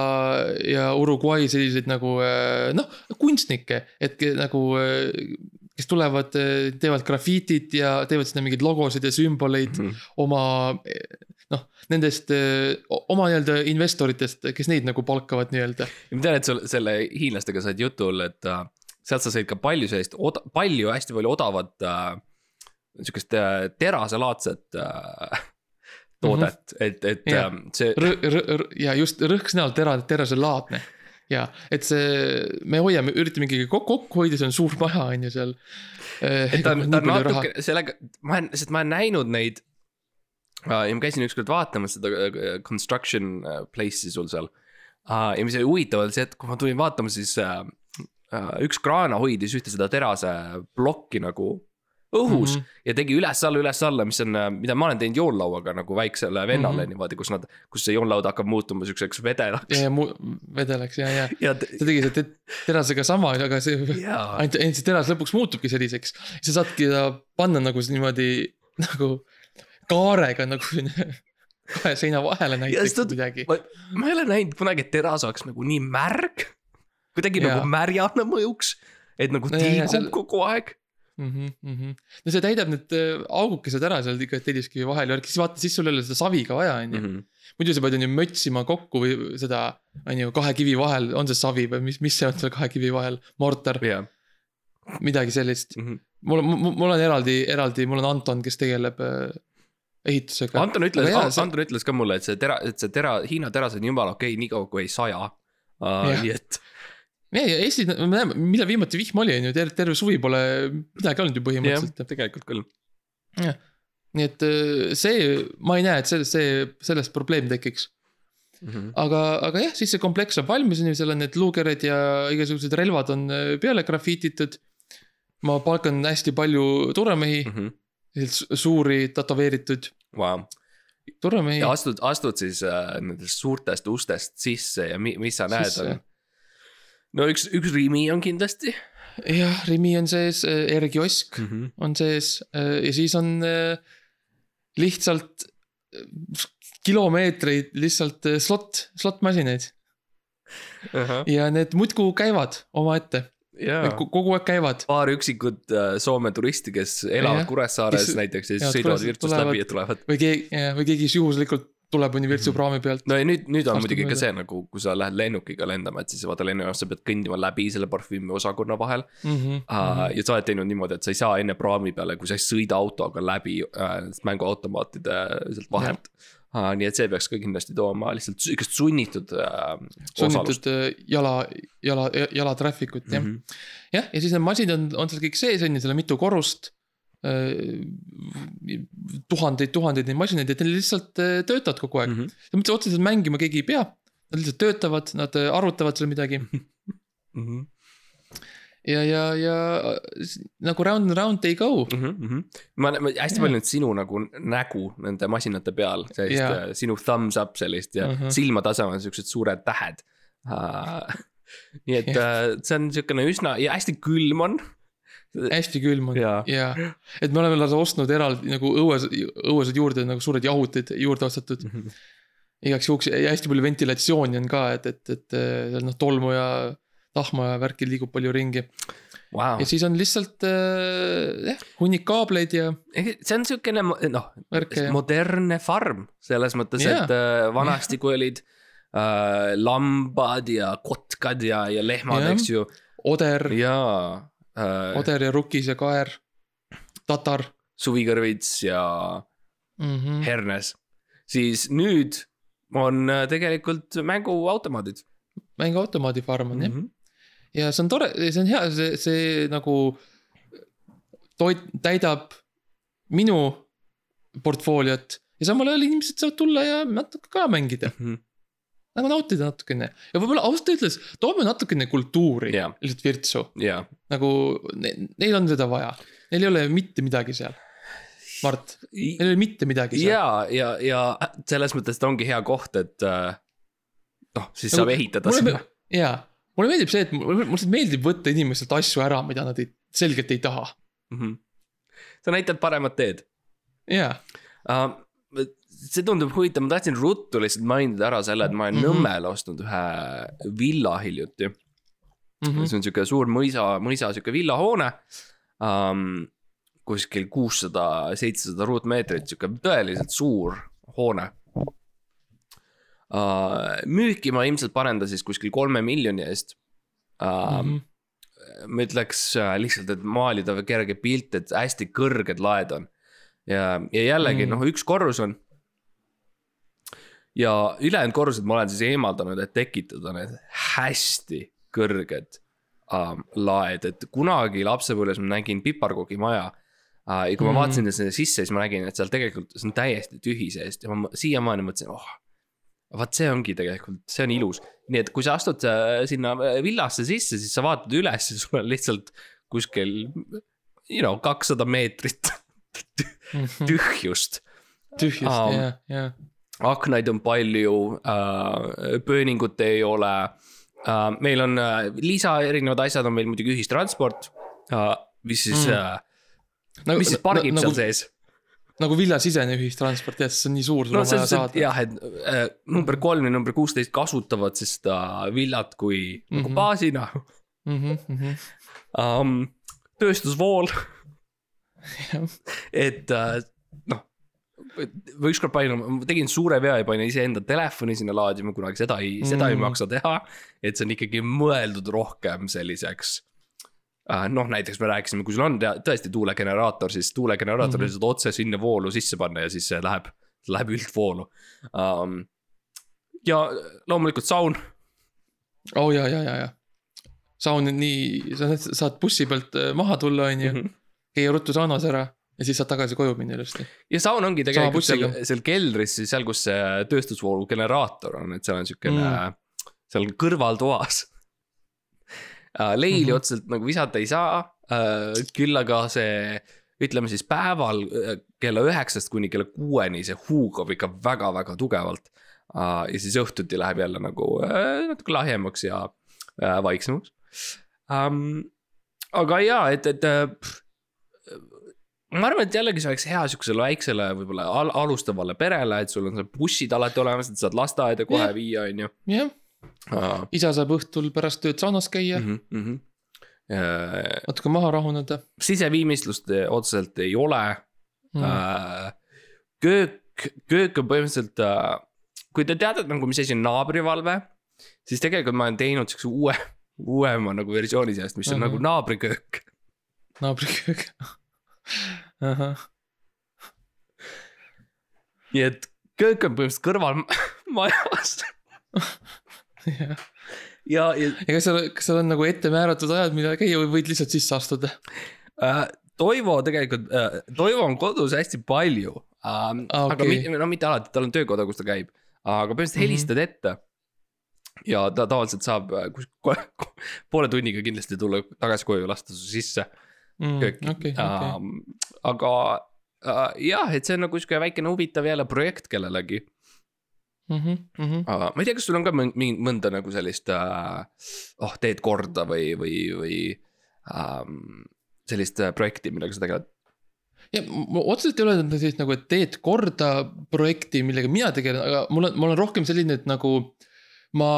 ja Uruguay selliseid nagu äh, noh, kunstnikke, et nagu. kes tulevad, teevad grafiitit ja teevad sinna mingeid logosid ja sümboleid Mm -hmm. oma noh, nendest äh, oma nii-öelda investoritest, kes neid nagu palkavad nii-öelda. ma tean, et sul selle hiinlastega said jutul, et äh, sealt sa said ka palju sellist palju, hästi palju odavat äh,. sihukest äh, teraselaadset äh, toodet mm, -hmm. et, et Jah. äh, see. ja just rõhksõnal tera, teraselaadne. ja et see, me hoiame, üritame ikkagi kokku, kokku hoida, see on suur maja on ju seal. et ta on, ta on natuke sellega, ma olen, sest ma olen näinud neid. ja ma käisin ükskord vaatamas seda äh, construction äh, place'i sul seal. ja mis oli huvitav, oli see, et kui ma tulin vaatama, siis äh, üks kraana hoidis ühte seda terasplokki nagu õhus mm. -hmm. ja tegi üles-alla, üles-alla, mis on, mida ma olen teinud joonlauaga nagu väiksele vennale mm. -hmm. niimoodi, kus nad, kus see joonlaud hakkab muutuma siukseks vedelaks ja, ja mu vedelaks ja, ja ja ta tegi see te- terasega sama, aga see jaa, ainult, ainult see teras lõpuks muutubki selliseks. sa saadki ta panna nagu niimoodi nagu kaarega nagu kahe seina vahele näiteks ta- midagi. ma, ei ole näinud kunagi, et teras oleks nagu nii märg. kuidagi Jaa. nagu märjana mõjuks, et nagu ja, ja seal- kogu aeg. mm. -hmm, mm -hmm. no see täidab need äh, augukesed ära seal ikka telliskivi vahel ja siis vaata, siis sul ei ole seda savi ka vaja, on ju. Mhm. muidu sa pead on ju mötsima kokku või seda, on ju, kahe kivi vahel, on see savi või mis, mis see on seal kahe kivi vahel, mortar, jah, midagi sellist. Mhm. mul, mul, mul on eraldi, eraldi, mul on Anton, kes tegeleb äh, ehitusega. Anton ütles see- Anton ütles ka mulle, et see tera, et see tera, Hiina teras on jumala okei okay,, niikaua kui ei saja uh,. Nii et, ja, ja Eestis me näeme, millal viimati vihm oli, on ju, terve, suvi pole midagi olnud ju jah, põhimõtteliselt. tegelikult küll. nii et äh, see, ma ei näe, et see, see, sellest probleem tekiks. aga, aga jah, siis see kompleks saab valmis, on ju, seal on need luukerid ja igasugused relvad on äh, peale grafititud. ma palkan hästi palju turvamehi, Mhm. suuri tätoveeritud Vau, turvamehi ja. astud, astud siis äh, nendest suurtest ustest sisse ja mi, mis sa näed, on. No üks, üks Rimi on kindlasti jah, Rimi on sees, R-kiosk mm. -hmm. on sees äh, ja siis on äh, lihtsalt äh, kilomeetreid lihtsalt äh, slot, slot-masinaid Uh -huh. ja need muudkui käivad omaette, jaa, kogu aeg käivad. paar üksikut äh, Soome turisti, kes elavad Jah. Kuressaares Kes- näiteks ja siis sõidavad Virtsust läbi ja tulevad. või keegi, või keegi siis juhuslikult tuleb Virtsu Mhm. pealt. no ja nüüd, nüüd on muidugi ka see nagu, kui sa lähed lennukiga lendama, et siis vaata lennujaamas sa pead kõndima läbi selle parfüümiosakonna vahel Mm -hmm. uh,. ja sa oled teinud niimoodi, et sa ei saa enne praami peale, kui sa ei sõida autoga läbi uh, mänguautomaatide sealt vahelt uh,. nii et see peaks ka kindlasti tooma lihtsalt sihukest sunnitud uh, sunnitud äh, jala, jala, jala traffic'ut jah mm. -hmm.. jah, ja siis need masinad on, on seal kõik sees on ju, seal on mitu korrust. tuhandeid, tuhandeid neid masinaid, et need lihtsalt äh, töötavad kogu aeg mm. -hmm. mitte otseselt mängima keegi ei pea. Nad lihtsalt töötavad, nad äh, arvutavad seal midagi Mhm. ja, ja, ja s- nagu round and round they go. Mhm, ma olen ma hästi Jaa. palju nüüd sinu nagu nägu nende masinate peal, sellist uh, sinu thumbs up sellist ja uh Mhm. -huh. silmade asemel siuksed suured tähed uh. nii et uh, see on siukene üsna ja hästi külm on. Hästi külm on Jaa. ja, et me oleme lausa ostnud eraldi nagu õues, õuesed juurde nagu suured jahutid juurde ostetud igaks juhuks ja hästi palju ventilatsiooni on ka, et, et, et äh, seal noh, tolmu ja tahma ja värki liigub palju ringi Wow. ja siis on lihtsalt äh, jah, hunnik kaableid ja see on siukene noh, ja modernne farm selles mõttes yeah., et uh, vanasti, kui olid uh, lambad ja kotkad ja, ja lehmad, Jah. eks ju, oder, jaa uh,. oder ja rukis ja kaer, tatar suvikõrvits ja mm. -hmm. hernes, siis nüüd on äh, tegelikult mänguautomaadid mänguautomaadi farm on mm. jah, -hmm. ja see on tore, see on hea, see, see nagu toit täidab minu portfooliot ja samal ajal inimesed saavad tulla ja natuke ka mängida, nagu nautida natukene. Ja võib-olla ausalt öeldes toome natukene kultuuri Jaa. lihtsalt Virtsu, jaa, nagu ne, neil on seda vaja, neil ei ole mitte midagi seal, Mart, neil ei ole mitte midagi seal. ja, ja, ja selles mõttes ta ongi hea koht, et äh, noh, siis Nagu saab ehitada sinna. jaa, mulle meeldib see, et mulle lihtsalt meeldib võtta inimestelt asju ära, mida nad ei, selgelt ei taha, Mhm. sa näitad paremat teed. Jaa. Uh,. See tundub huvitav, ma tahtsin ruttu lihtsalt mainida ära selle, et ma olen mm. -hmm. Nõmmel ostnud ühe villa hiljuti mm. mm. -hmm. see on sihuke suur mõisa, mõisa sihuke villahoone um,. kuskil kuussada, seitsesada ruutmeetrit, sihuke tõeliselt suur hoone uh,. müüki ma ilmselt panen ta siis kuskil kolme miljoni eest uh,. Mhm. ma ütleks äh, lihtsalt, et maalida kerge pilt, et hästi kõrged laed on. ja, ja jällegi Mm. noh, üks korrus on. Ja ülejäänud korrused ma olen siis eemaldanud, et tekitada need hästi kõrged ähm, laed, et kunagi lapsepõlves ma nägin piparkoogimaja äh,. ja kui ma Mhm. vaatasin sinna sisse, siis ma nägin, et seal tegelikult see on täiesti tühi seest ja ma siiamaani mõtlesin, oh vaat see ongi tegelikult, see on ilus, nii et kui sa astud äh, sinna villasse sisse, siis sa vaatad üles ja sul on lihtsalt kuskil, you know, kakssada meetrit tühjust. tühjust Aa. ja, ja, aknaid on palju äh,, pööningut ei ole äh,. meil on äh, lisa erinevad asjad on meil muidugi ühistransport äh,, mis siis Mm. äh,, nagu, mis siis pargib nagu, seal sees. nagu villasisene ühistransport jah, sest see on nii suur, sul no on vaja saada. jah, et äh, number kolm ja number kuusteist kasutavad siis seda villat kui mm -hmm. nagu Mhm. baasina Mhm, um,. tööstusvool, et äh, ma ükskord panin, ma tegin suure vea ja panin iseenda telefoni sinna laadima, kunagi seda ei mm., seda ei Mm. maksa teha. et see on ikkagi mõeldud rohkem selliseks äh,. noh, näiteks me rääkisime, kui sul on tõesti tuulegeneraator, siis tuulegeneraatori mm. -hmm. saad otse sinna voolu sisse panna ja siis see läheb, läheb üldvoolu um,. ja loomulikult saun, oo oh, ja, ja, ja, ja. saun on nii, sa saad bussi pealt äh, maha tulla, on ju, Mhm. käia ruttu saunas ära ja siis saad tagasi koju minna ilusti. ja saun ongi tegelikult seal, seal keldris, seal, kus see tööstusvoolu generaator on, et seal on siukene Mm. seal kõrvaltoas. leili mm. -hmm. otseselt nagu visata ei saa, küll aga see, ütleme siis päeval äh, kella üheksast kuni kella kuueni see huugab ikka väga-väga tugevalt. ja siis õhtuti läheb jälle nagu äh, natuke lahjemaks ja äh, vaiksemaks um,. aga jaa, et, et äh, ma arvan, et jällegi see oleks hea sihukesele väiksele võib-olla al alustavale perele, et sul on seal bussid alati olemas, et saad lasteaeda kohe Jah. viia, on ju. jah, isa saab õhtul pärast tööd saunas käia mm, Mhm, -hmm. natuke maha rahuneda siseviimistlust äh, otseselt ei ole mm.. mm.. köök, köök on põhimõtteliselt, kui te teate nagu, mis asi on naabrivalve, siis tegelikult ma olen teinud siukse uue, uuema nagu versiooni sellest, mis on Mhm. nagu naabriköök. naabriköög. nii et köök on põhimõtteliselt kõrval majas jah. ja, ja ega seal, kas seal on nagu ette määratud ajad, millal käia või võid lihtsalt sisse astuda? äh, Toivo tegelikult äh,, Toivo on kodus hästi palju ähm,. Aa, aga okei. mi, no mitte alati, tal on töökoda, kus ta käib, aga põhimõtteliselt Mhm. helistad ette. ja ta tavaliselt saab äh, kus poole tunniga kindlasti tulla tagasi koju, lasta su sisse kööki Mm, okei, okei. Ähm, aga äh, jah, et see on nagu sihuke väikene huvitav jälle projekt kellelegi. Mhm, aga ma ei tea, kas sul on ka mingi mõnda nagu sellist äh,, oh teed korda või, või, või ähm, sellist äh, projekti, millega sa tegeled? Ja mul otseselt ei ole sellist nagu, et teed korda projekti, millega mina tegelen, aga mul on, mul on rohkem selline, et nagu ma,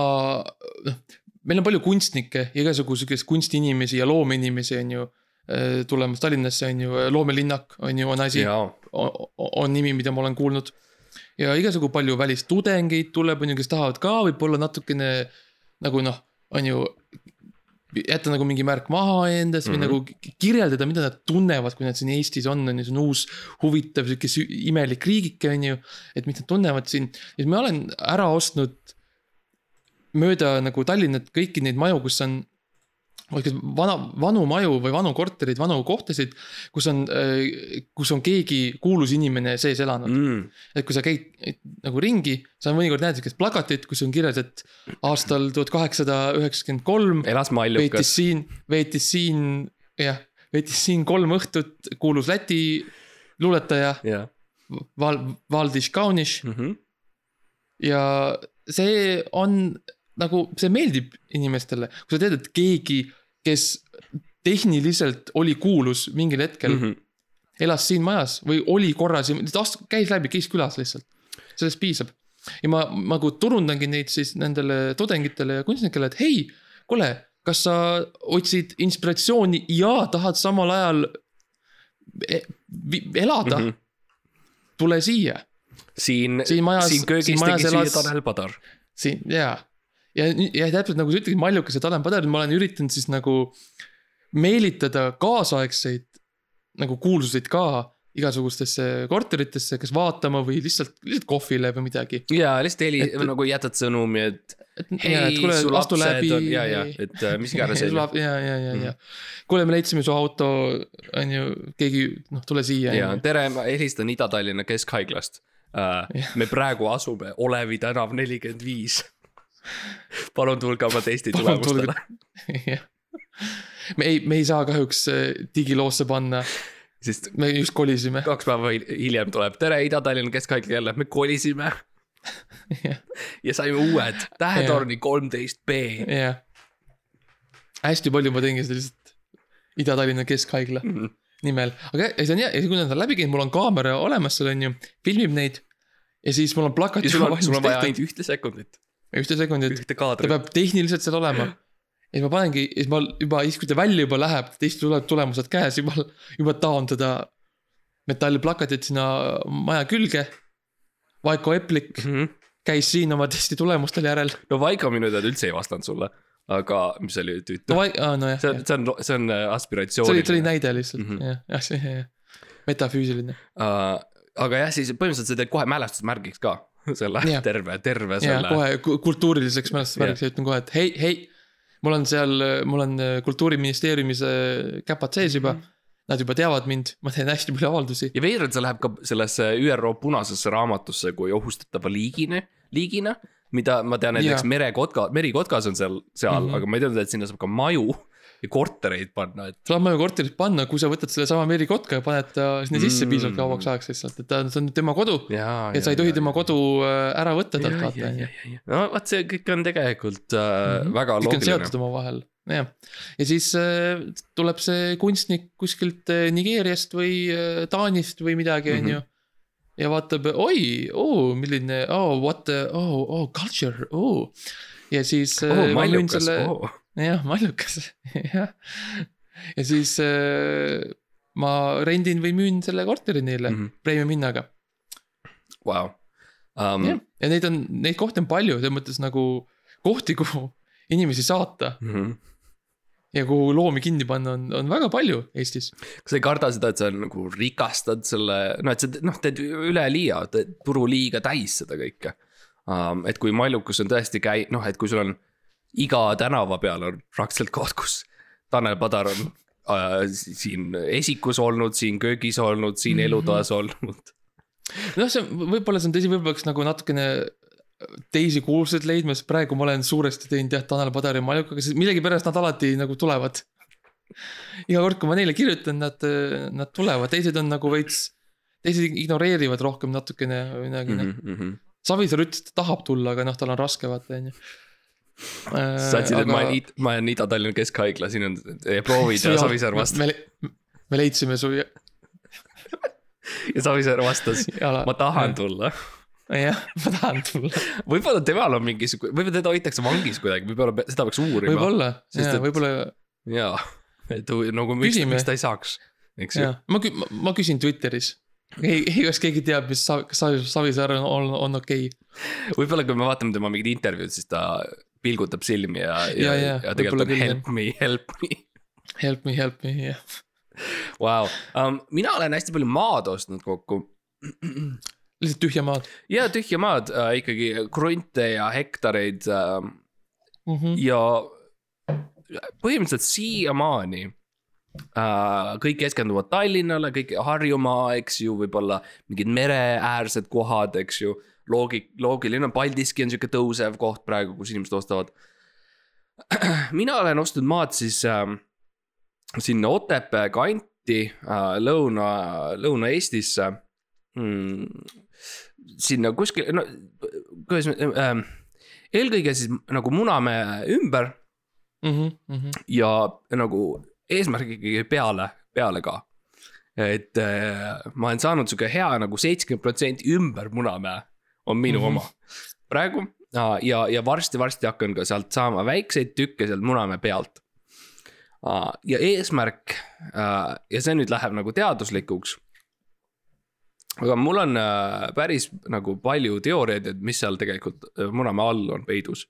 noh, meil on palju kunstnikke, igasugu siukest kunstiinimesi ja loomeinimesi on ju tulemas Tallinnasse on ju, loomelinnak on ju, on asi, on nimi, mida ma olen kuulnud. ja igasugu palju välistudengeid tuleb, on ju, kes tahavad ka võib-olla natukene nagu noh, on ju jätta nagu mingi märk maha endas või mm. -hmm. nagu ki- kirjeldada, mida nad tunnevad, kui nad siin Eestis on, on ju, see on uus huvitav sihuke imelik riigike on ju. et mis nad tunnevad siin siis ma olen ära ostnud mööda nagu Tallinnat kõiki neid maju, kus on kas vana, vanu maju või vanu korterid, vanu kohtasid, kus on, kus on keegi kuulus inimene sees elanud mm.. mm, et kui sa käid et, nagu ringi, sa mõnikord näed siukest plakatit, kus on kirjas, et aastal tuhat kaheksasada üheksakümmend kolm elas veetis mallukas. siin, veetis siin, jah, veetis siin kolm õhtut, kuulus Läti luuletaja jah. Val-, Valdis Kaunis Mhm. ja see on nagu, see meeldib inimestele, kui sa tead, et keegi, kes tehniliselt oli kuulus mingil hetkel mm. -hmm. elas siin majas või oli korra siin, käis läbi, käis külas lihtsalt. sellest piisab. ja ma, ma nagu turundangi neid siis nendele tudengitele ja kunstnikele, et hei, kuule, kas sa otsid inspiratsiooni ja tahad samal ajal e- elada mm. -hmm. tule siia siin, Siin majas- siin köögis tegi süüa Tanel Padar. siin ja, ja, ja täpselt nagu sa ütlesid, Mallukas ja Tanel Padar, ma olen üritanud siis nagu meelitada kaasaegseid nagu kuulsuseid ka igasugustesse korteritesse, kas vaatama või lihtsalt, lihtsalt kohvile või midagi. ja lihtsalt heli nagu jätad sõnumi, et hei, su, astu läbi lapsed on ja, ja, et äh, mis iganes ja, ja, ja, ja. kuule, me leidsime su auto, on ju, keegi, noh, tule siia. ja tere, ma helistan Ida-Tallinna Keskhaiglast uh,. me praegu asume Olevi tänav nelikümmend viis. Palun tulge oma testi tulemustele. me ei, me ei saa kahjuks äh, digiloosse panna, sest me just kolisime. kaks päeva hil- hiljem tuleb, tere Ida-Tallinna Keskhaigla jälle, me kolisime ja saime uued Tähetorni kolmteist B. jah. hästi palju ma teengi seda lihtsalt Ida-Tallinna Keskhaigla Mhm. nimel, aga ja see on hea, ja kui nad on läbi käinud, mul on kaamera olemas seal on ju, filmib neid. ja siis mul on plakat ja sul on, vaja ainult ühte sekundit, ühte sekundit, ühte ta kaadrit. peab tehniliselt seal olema. ja siis ma panengi, siis ma juba, siis kui ta välja juba läheb, teist tuleb tulemused käes, juba, juba taon seda metallplakatit sinna maja külge. Vaiko Eplik käis siin oma testi tulemustel järel. no Vaiko minu teada üldse ei vastanud sulle, aga mis oli no tüütu, Vaik-, aa nojah, see see on, see on, see on äh, oli, see oli näide lihtsalt mm. -hmm. jah, jah, see, jah, metafüüsiline. Uh, aga jah, siis põhimõtteliselt sa teed kohe mälestusmärgiks ka selle Jah. terve, terve selle. kohe ku- kultuuriliseks mälestusmärgiks ja ütlen kohe, et hei, hei. mul on seal, mul on äh, kultuuriministeeriumis äh, käpad sees juba mm. -hmm. Nad juba teavad mind, ma teen hästi palju avaldusi. ja veider, et see läheb ka sellesse ÜRO punasesse raamatusse kui ohustatava liigini, liigina. mida ma tean, näiteks merekotka, merikotkas on seal, seal mm. -hmm. aga ma ei teadnud, et sinna saab ka maju ja kortereid panna, et. saab maju korteris panna, kui sa võtad sellesama Meri Kotka ja paned ta sinna sisse Mm. piisavalt kauaks ajaks lihtsalt, et ta on, see on tema kodu. ja, ja sa ei tohi tema kodu äh, ära võtta talt, vaata on no vot, see kõik on tegelikult äh, mm -hmm. väga kõik on loogiline seotud. omavahel, jah. ja siis äh, tuleb see kunstnik kuskilt äh, Nigeeriast või äh, Taanist või midagi, on Mhm. ju. ja vaatab, oi, oo, milline, oh what the, oh, oh culture, oo. ja siis äh, oh, ma müün mallukas selle- oh.. jah, mallukas, jah. ja siis äh, ma rendin või müün selle korteri neile mm. -hmm. premium hinnaga. Vau. Um, jah, ja neid on, neid kohti on palju, selles mõttes nagu kohti, kuhu inimesi saata Mhm. ja kuhu loomi kinni panna on, on väga palju Eestis. kas sa ei karda seda, et sa nagu rikastad selle, noh, et sa noh, teed üleliia, turu liiga täis seda kõike um,. et kui mallukus on tõesti käi-, noh, et kui sul on iga tänava peal on praktiliselt koht, kus Tanel Padar on äh, siin esikus olnud, siin köögis olnud, siin Mhm. elutoas olnud. noh, see võib-olla see on tõsi, võib-olla peaks nagu natukene teisi kuulsuseid leidma, sest praegu ma olen suuresti teinud jah, Tanel Padari Maljukaga, sest millegipärast nad alati nagu tulevad. iga kord, kui ma neile kirjutan, nad, nad tulevad, teised on nagu veits, teised ignoreerivad rohkem natukene või midagi noh. Mhm, Savisaar ütles, et ta tahab tulla, aga noh, tal on raske vaata on ju. Sa ütlesid, et ma olen, ma olen Ida-Tallinna Keskhaigla, siin on proovid ja Savisaar vastas me, me leidsime su ja, Savisaar vastas, ma tahan tulla. jah, ma tahan tulla. võib-olla temal on mingisugune, võib-olla teda hoitakse vangis kuidagi, võib-olla seda peaks uurima. võib-olla, Sest et- võib-olla jaa, et nagu miks, miks ta ei saaks, eks ju. ma kü-, ma küsin Twitteris. ei, ei, kas keegi teab, mis Savisaar on, on, on okei okay.. võib-olla kui me vaatame tema mingit intervjuud, siis ta pilgutab silmi ja, ja, Ja, ja, ja, tegelikult on help me, help me. Help me, help me, jah. Vau, Um, mina olen hästi palju maad ostnud kokku lihtsalt tühja maad ja tühja maad äh, ikkagi krunte ja hektareid äh, mm. -hmm. ja põhimõtteliselt siiamaani äh, kõik keskenduvad Tallinnale, kõik Harjumaa, eks ju, võib-olla mingid mereäärsed kohad, eks ju. Loogi-, loogiline, Paldiski on sihuke tõusev koht praegu, kus inimesed ostavad. mina olen ostnud maad siis äh, sinna Otepää kanti äh, lõuna, Lõuna-Eestisse mm,. sinna kuskil, no kuidas äh,, eelkõige siis nagu Munamäe ümber Mm -hmm. Mm -hmm. ja nagu eesmärk ikkagi peale, peale ka. et äh, ma olen saanud sihuke hea nagu seitsekümmend protsenti ümber Munamäe on minu mm Mhm. -hmm. oma praegu ja, ja, varsti-varsti hakkan ka sealt saama väikseid tükke sealt Munamäe pealt. ja eesmärk ja see nüüd läheb nagu teaduslikuks. aga mul on päris nagu palju teooriaid, et mis seal tegelikult Munamäe all on peidus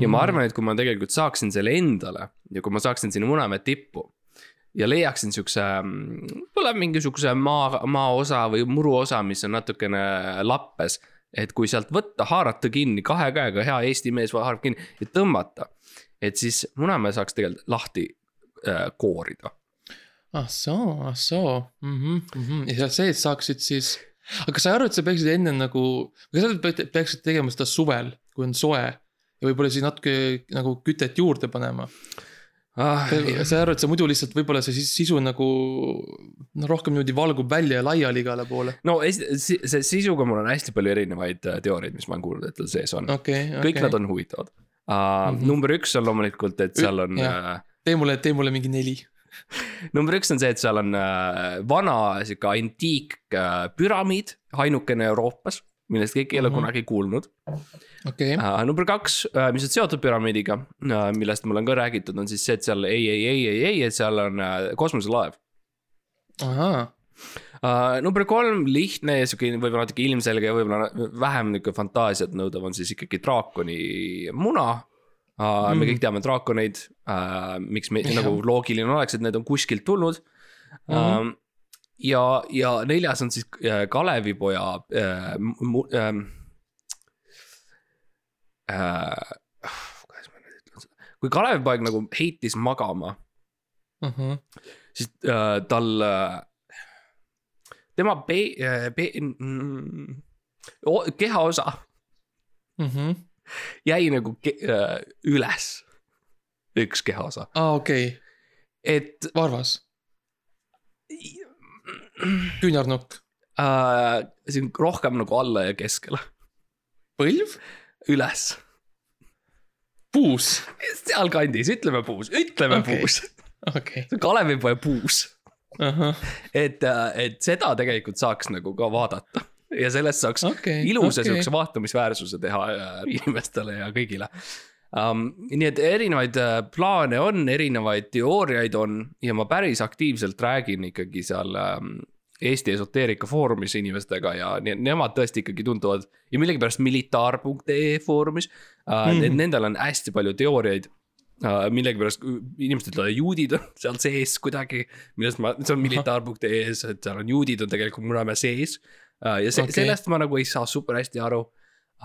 ja ma arvan, et kui ma tegelikult saaksin selle endale ja kui ma saaksin sinna Munamäe tippu ja leiaksin siukse, võib-olla mingisuguse maa, maaosa või muruosa, mis on natukene lappes. Et kui sealt võtta, haarata kinni kahe käega, hea Eesti mees haarab kinni ja tõmmata. et siis Munamäe saaks tegelikult lahti äh, koorida. ah soo, ah soo mm. -hmm, mm -hmm. ja sealt sees saaksid siis, aga kas sa ei arva, et sa peaksid enne nagu, kas sa peaksid tegema seda suvel, kui on soe ja võib-olla siis natuke nagu kütet juurde panema. Ah, sa ei arva, et see muidu lihtsalt võib-olla see sis- sisu nagu noh, rohkem niimoodi valgub välja ja laiali igale poole. no see sisuga mul on hästi palju erinevaid äh, teooriaid, mis ma olen kuulnud, et tal sees on okei, okay,, kõik nad. on huvitavad uh,. Mm. -hmm. number üks on loomulikult, et seal on uh, tee mulle, tee mulle mingi neli. number üks on see, et seal on äh, vana sihuke antiik äh, püramiid, ainukene Euroopas, millest keegi ei ole Mhm. kunagi kuulnud okei, äh,. number kaks äh,, mis on seotud püramiidiga äh,, millest mul on ka räägitud, on siis see, et seal ei, ei, ei, ei, ei, et seal on äh, kosmoselaev uh,. number kolm, lihtne ja sihuke võib-olla natuke ilmselge ja võib-olla vähem nihuke fantaasiat nõudev on siis ikkagi draakoni muna uh,. Mm. me Mhm. kõik teame draakoneid uh,, miks me Jah. nagu loogiline oleks, et need on kuskilt tulnud mm. Mhm. -hmm. ja, ja neljas on siis äh, Kalevipoja äh,. Äh, äh, kuidas ma nüüd ütlen seda, kui Kalevipoeg nagu heitis magama Mhm. siis äh, tal äh,, tema pe- äh,, pe- kehaosa Mhm. jäi nagu ke- äh, üles. üks kehaosa, aa, okei, et varvas, küünarnukk, äh, see on rohkem nagu alla ja keskele, põlv, üles. puus, sealkandis, ütleme puus, ütleme okay. puus, on Kalevipoe puus. ahah, et, et seda tegelikult saaks nagu ka vaadata. Ja sellest saaks okei, ilusa okei. siukse vaatamisväärsuse teha äh, inimestele ja kõigile um,. nii et erinevaid äh, plaane on, erinevaid teooriaid on ja ma päris aktiivselt räägin ikkagi seal um, Eesti esoteerika foorumis inimestega ja ne nemad tõesti ikkagi tunduvad ja millegipärast militaar.ee foorumis uh, mm. Mhm.. Nendel on hästi palju teooriaid uh,. millegipärast inimesed ütlevad, juudid on seal sees kuidagi, millest ma, see on militaar.ee-s, et seal on juudid on tegelikult Munamäe sees uh,. ja see okay., sellest ma nagu ei saa super hästi aru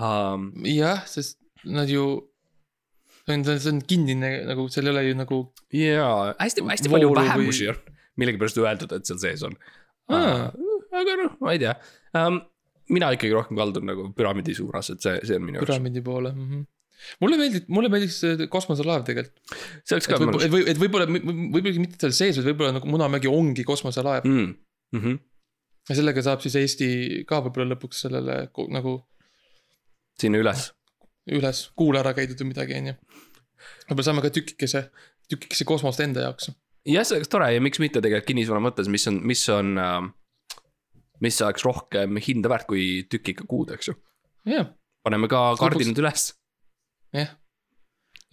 um,. jah, sest nad ju, see on, see on kinnine nagu, seal ei ole ju nagu, jaa, hästi, hästi palju Voolu või- vähemusi on millegipärast öeldud, et seal sees on uh,. aga noh, ma ei tea um,. mina ikkagi rohkem kaldun nagu püramiidi suunas, et see, see on minu jaoks, püramiidi poole mm. -hmm. mulle meeldib, mulle meeldiks see kosmoselaev tegelikult. see oleks et ka mõnus et või, et võib-olla, võib-olla mitte seal sees, vaid võib-olla nagu Munamägi ongi kosmoselaev mm.. mm.. Mm -hmm. ja sellega saab siis Eesti ka võib-olla lõpuks sellele nagu sinna üles, üles kuule ära käidud või midagi, on ju. võib-olla saame ka tükikese, tükikese kosmost enda jaoks. jah, see oleks tore ja miks mitte tegelikult kinnisvara mõttes, mis on, mis on uh,. mis oleks rohkem hinda väärt kui tükika kuud, eks ju, jah, paneme ka kardinad üles jah.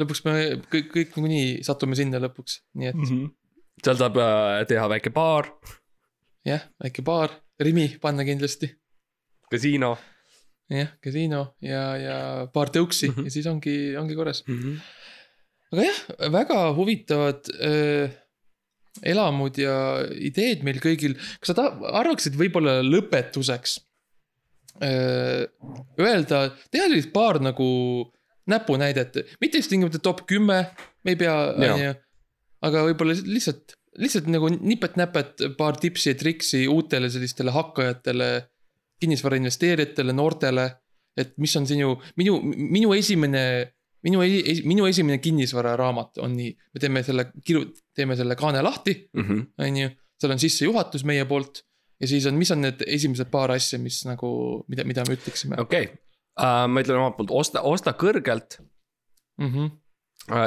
lõpuks me kõik, kõik nagunii satume sinna lõpuks, nii et mm. -hmm. seal saab uh, teha väike baar, jah, väike baar, Rimi panna kindlasti. kasiino jah, kasiino ja, ja paar tõuksi mm. -hmm. ja siis ongi, ongi korras. mm. -hmm. aga jah, väga huvitavad öö, elamud ja ideed meil kõigil. kas sa ta- arvaksid võib-olla lõpetuseks öö, öelda, teha sellist paar nagu näpunäidet, mitte just tingimata top kümme, me ei pea, Jaa. on ju. aga võib-olla lihtsalt, lihtsalt nagu nipet-näpet paar tipsi ja triksi uutele sellistele hakkajatele, kinnisvara investeerijatele, noortele. et mis on sinu, minu, minu esimene minu, minu esimene kinnisvararaamat on nii, me teeme selle, kiru-, teeme selle kaane lahti, Mm -hmm. on ju. seal on sissejuhatus meie poolt ja siis on, mis on need esimesed paar asja, mis nagu, mida, mida me ütleksime okei okay. uh,, ma ütlen omalt poolt, osta, osta kõrgelt mm. -hmm.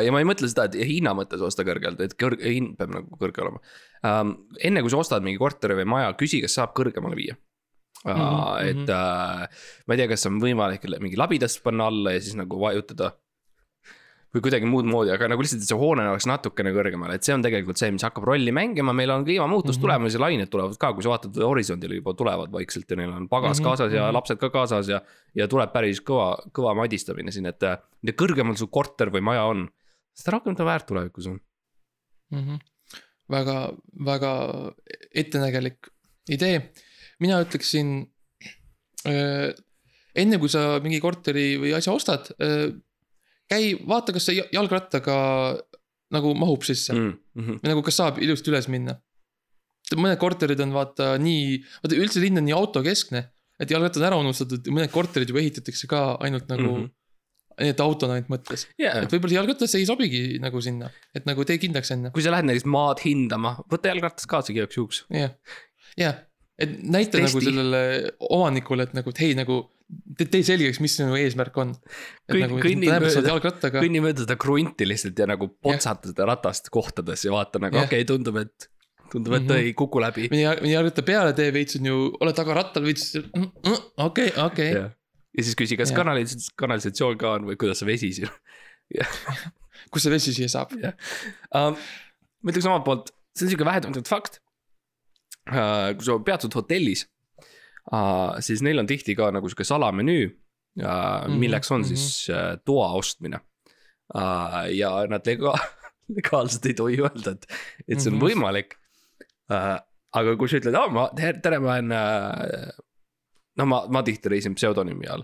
ja ma ei mõtle seda, et hinna mõttes osta kõrgelt, et kõrg, hind peab nagu kõrge olema um,. enne kui sa ostad mingi korteri või maja, küsi, kas saab kõrgemale viia uh,. Mm Mhm, -hmm. et uh, ma ei tea, kas on võimalik mingi labidast panna alla ja siis nagu vajutada. või kuidagi muud moodi, aga nagu lihtsalt, et see hoone oleks natukene kõrgemal, et see on tegelikult see, mis hakkab rolli mängima, meil on kliimamuutus mm Mhm. -hmm. tulemas ja lained tulevad ka, kui sa vaatad horisondile juba tulevad vaikselt ja neil on pagas mm Mhm, -hmm. kaasas ja mhm. lapsed ka kaasas ja. ja tuleb päris kõva, kõva madistamine siin, et äh, mida kõrgemal su korter või maja on, seda rohkem ta väärt tulevikus on. Mm -hmm. väga, väga ettenägelik idee. Mina ütleksin äh,. enne kui sa mingi korteri või asja ostad äh,, käi, vaata, kas see ja- jalgrattaga nagu mahub sisse mm. Mm -hmm. või nagu, kas saab ilusti üles minna. mõned korterid on vaata nii, vaata üldse linn on nii autokeskne, et jalgrattad on ära unustatud mõned korterid juba ehitatakse ka ainult nagu mm. -hmm. ainult autona ainult mõttes. Yeah. et võib-olla see jalgratas ei sobigi nagu sinna, et nagu tee kindlaks enne. kui sa lähed näiteks maad hindama, võta jalgratas kaasa igaks juhuks. jah, jah, et näita Testi. nagu sellele omanikule, et nagu, et hei, nagu tee, tee selgeks, mis sinu eesmärk on. nagu, kõnni sa mööda- seda krunti lihtsalt ja nagu potsata seda ratast kohtades ja vaata nagu Jah. okei okay,, tundub, et, tundub, et ta Mhm. ei kuku läbi. mõni, mõni jalgratta peale tee veits on ju, oled taga rattal veits, okei, okei. ja siis küsi, kas Jah. kanalisatsioon, kanalisatsioon ka on või kuidas see vesi siin kust see vesi siia saab? um,. ma ütleks omalt poolt, see on sihuke vähetuntud fakt. Kui sa peatud hotellis uh,, siis neil on tihti ka nagu sihuke salamenüü uh,, Mhm, milleks on mhm. siis uh, toa ostmine ja nad lega-, legaalselt ei tohi öelda, et, et see on Mhm. võimalik aga kui sa ütled, aa ma, tere, ma olen no ma, ma tihti reisin pseudonüümi all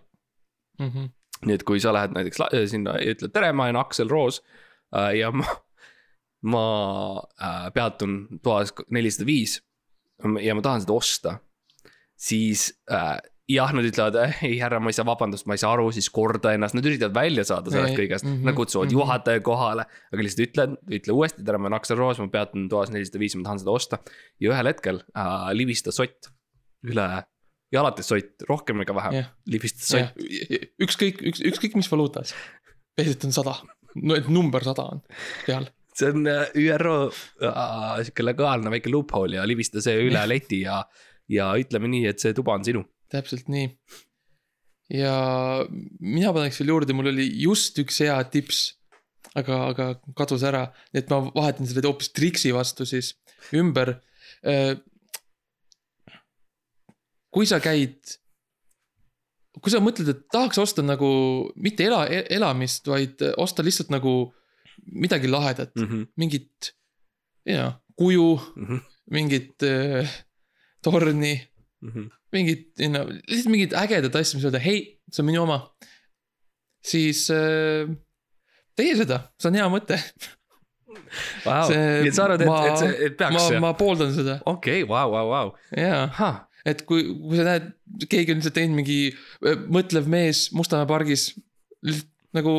Mhm. nii et kui sa lähed näiteks sinna ja ütled tere, ma olen Aksel Roos äh, ja ma, ma äh, peatun toas nelisada viis ja ma tahan seda osta, siis äh, jah, nad ütlevad, ei härra, ma ei saa, vabandust, ma ei saa aru, siis korda ennast, nad üritavad välja saada sellest kõigest mm, mhm, -hmm, nad kutsuvad mm mhm. -hmm. juhataja kohale. aga lihtsalt ütlen, ütle uuesti, tere, ma olen Aksel Roos, ma peatun toas nelisada viis, ma tahan seda osta. ja ühel hetkel äh, libistas sott üle, ja alati sott, rohkem ega vähem yeah., libistas sott jah, ükskõik, üks, ükskõik mis valuutas. peaasi, et on sada, no et number sada on peal. See on äh, ÜRO äh, sihuke legaalne väike loophole ja libista see üle leti ja, ja ütleme nii, et see tuba on sinu. täpselt nii. ja mina paneks veel juurde, mul oli just üks hea tips, aga, aga kadus ära, nii et ma vahetan selle hoopis triksi vastu siis ümber. kui sa käid, kui sa mõtled, et tahaks osta nagu mitte ela, elamist, vaid osta lihtsalt nagu midagi lahedat mm, -hmm. mingit, jaa, kuju, mingit äh, torni mhm. mingit, no lihtsalt mingit ägedat asja, mis öelda, hei, see on minu oma. siis äh, teie seda, see on hea mõte. Vau, nii et sa arvad, et, et see et peaks ma, ma pooldan seda okei, vau, vau, vau, ja, ahah, et kui, kui sa näed, keegi on lihtsalt teinud mingi äh, mõtlev mees Mustamäe pargis. nagu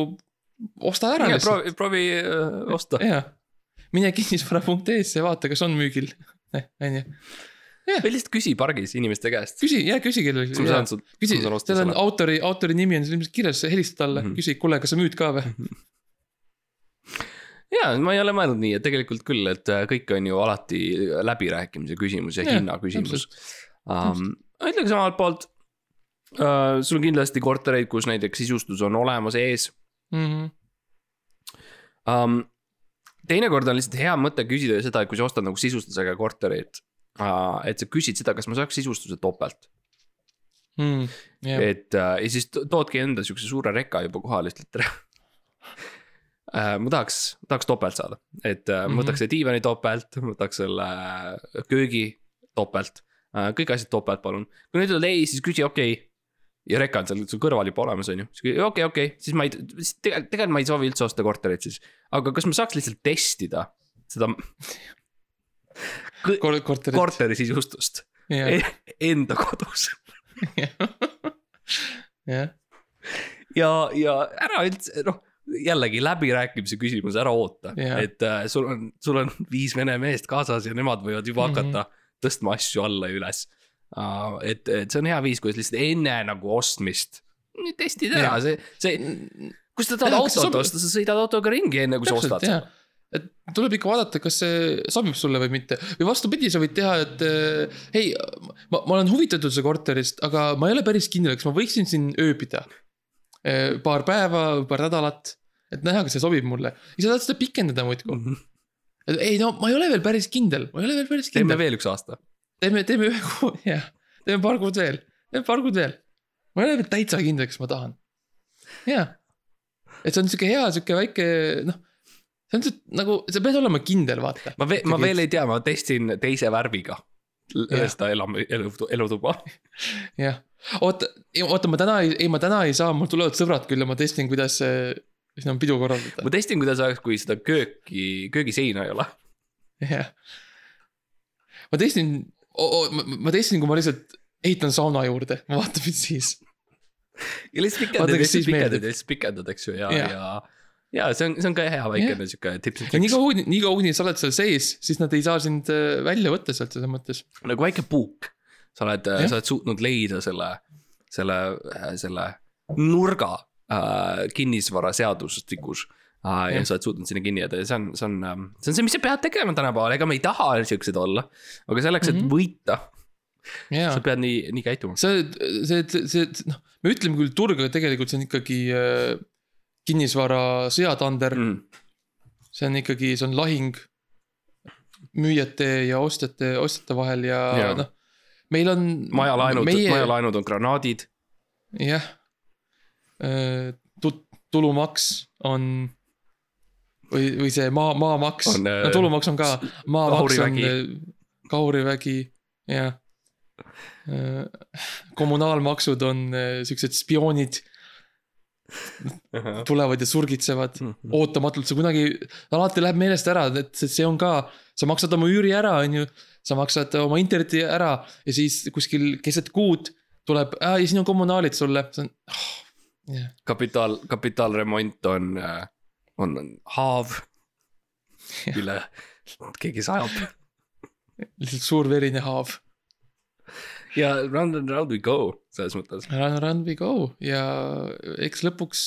osta ära lihtsalt. proovi, proovi äh, osta. jaa, mine kinnisvara.ee-sse ja vaata, kas on müügil, on ju. või lihtsalt küsi pargis inimeste käest. küsi, jaa, küsi sul, küsi seal on selle. autori, autori nimi on seal ilmselt kirjas, helista talle mm. -hmm. küsi, kuule, kas sa müüd ka või? ja ma ei ole mõelnud nii, et tegelikult küll, et äh, kõik on ju alati läbirääkimise küsimus ja Jah, hinna küsimus. Um, ütleks omalt poolt uh,, sul on kindlasti kortereid, kus näiteks sisustus on olemas ees Mhm. um,. teinekord on lihtsalt hea mõte küsida seda, et kui sa ostad nagu sisustusega korterit uh,, et sa küsid seda, kas ma saaks sisustuse topelt mm,. jah, et äh, ja siis to- toodki enda siukse suure reka juba kohale, ütled tere äh,. ma tahaks, tahaks topelt saada, et äh, ma Mhm. võtaks selle diivani topelt, ma võtaks selle äh, köögi topelt äh,, kõik asjad topelt, palun. kui nad ütlevad ei, siis küsi okei okay.. Ja reka on seal sul kõrval juba olemas, on ju, okei, okei okay,, siis ma ei, tegelikult, tegelikult ma ei soovi üldse osta korterit siis. aga kas ma saaks lihtsalt testida seda kõ- korterit. korteri sisustust jah, e- enda kodus jah, ja, ja ära üldse noh, jällegi läbirääkimise küsimus, ära oota Jah. et äh, sul on, sul on viis vene meest kaasas ja nemad võivad juba Mhm. hakata tõstma asju alla ja üles. et, et see on hea viis, kuidas lihtsalt enne nagu ostmist testid ära, see, see, kui sa tahad autot osta, sa sõidad autoga ringi, enne kui sa ostad seda., et tuleb ikka vaadata, kas see sobib sulle või mitte või vastupidi, sa võid teha, et äh, hei, ma, ma olen huvitatud see korterist, aga ma ei ole päris kindel, kas ma võiksin siin ööbida. paar päeva, paar nädalat, et näha, kas see sobib mulle ja sa tahad seda pikendada muudkui. et ei no ma ei ole veel päris kindel, ma ei ole veel päris teeme kindel. veel üks aasta. teeme, teeme ühe kuu, jah, teeme paar kuud veel, teeme paar kuud veel. ma ei ole veel täitsa kindel, kas ma tahan. jaa, et see on sihuke hea sihuke väike noh, see on see nagu, sa pead olema kindel, vaata. ma veel, ma veel ei tea, ma testin teise värviga seda elam-, elu, elutuba. jah, oota, oota, ma täna ei, ei ma täna ei saa, mul tulevad sõbrad küll ja ma testin, kuidas see, siin on pidu korraldada ma. testin, kuidas oleks, kui seda kööki, köögiseina ei ole jah. ma testin, ma testin, kui ma lihtsalt ehitan sauna juurde, ma vaatan, mis siis. ja lihtsalt pikendad ja siis pikendad ja siis pikendad, eks ju, ja, Jah. ja. ja see on, see on ka hea väikene sihuke tips and ja nii tricks, kaua, nii kaua, kuni sa oled seal sees, siis nad ei saa sind äh, välja võtta sealt selles mõttes. nagu väike puuk. sa oled, Jah. sa oled suutnud leida selle, selle, selle nurga äh, kinnisvaraseadustikus äh,. ja Jah. sa oled suutnud sinna kinni jääda ja see on, see on, see on see, mis sa pead tegema tänapäeval, ega me ei taha siuksed olla. aga selleks, et Mhm. võita, jaa sa pead nii, nii käituma. see, see, see, see, noh, me ütleme küll turg, aga tegelikult see on ikkagi äh, kinnisvara sõjatander mm.. Mm. see on ikkagi, see on lahing müüjate ja ostjate, ostjate vahel ja, ja. Jaa. noh, meil on. majalaenud meie..., majalaenud on granaadid. jah. tulumaks on või, või see maa, maamaks, On, äh, no tulumaks on ka, maamaks on. Kaurivägi, jah. kommunaalmaksud on äh, siuksed spioonid. tulevad ja surgitsevad Mhm. ootamatult, see kunagi, alati läheb meelest ära, et see on ka, sa maksad oma üüri ära, on ju. sa maksad oma interneti ära ja siis kuskil keset kuud tuleb, ja siin on kommunaalid sulle, see on oh,. jah, kapitaal, kapitaalremont on, on on haav, mille keegi sajab lihtsalt suur verine haav. ja round and round we go selles mõttes Run, run we go ja eks lõpuks,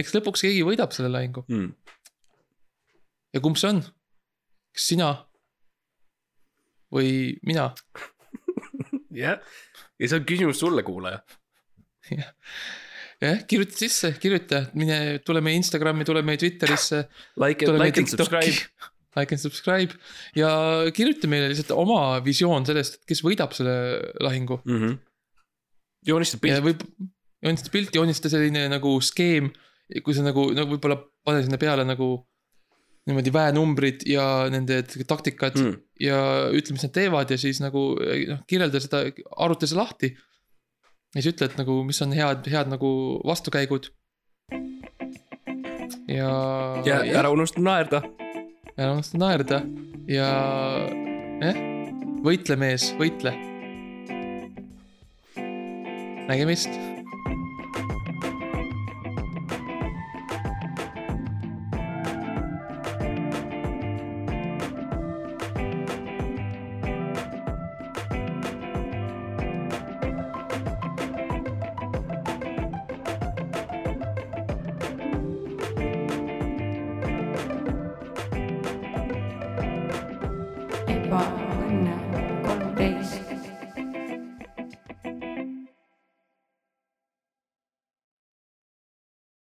eks lõpuks keegi võidab selle lahingu mm.. ja kumb see on? kas sina? või mina? jah, ja see on küsimus sulle, kuulaja. jah, kirjuta sisse, kirjuta, mine, tule meie Instagrami, tule meie Twitterisse. Like, like and subscribe. Like and subscribe ja kirjuta meile lihtsalt oma visioon sellest, kes võidab selle lahingu. mm. -hmm. joonista pilt. võib, joonista pilt, joonista selline nagu skeem, kui sa nagu, nagu võib-olla pane sinna peale nagu niimoodi väenumbrid ja nende taktikad mm. Ja ütle, mis nad teevad ja siis nagu noh, kirjelda seda, arvuta see lahti. Ja siis ütle, et nagu, mis on head, head nagu vastukäigud. ja. ja ära unusta naerda. ära unusta naerda ja jah, võitle, mees, võitle. nägemist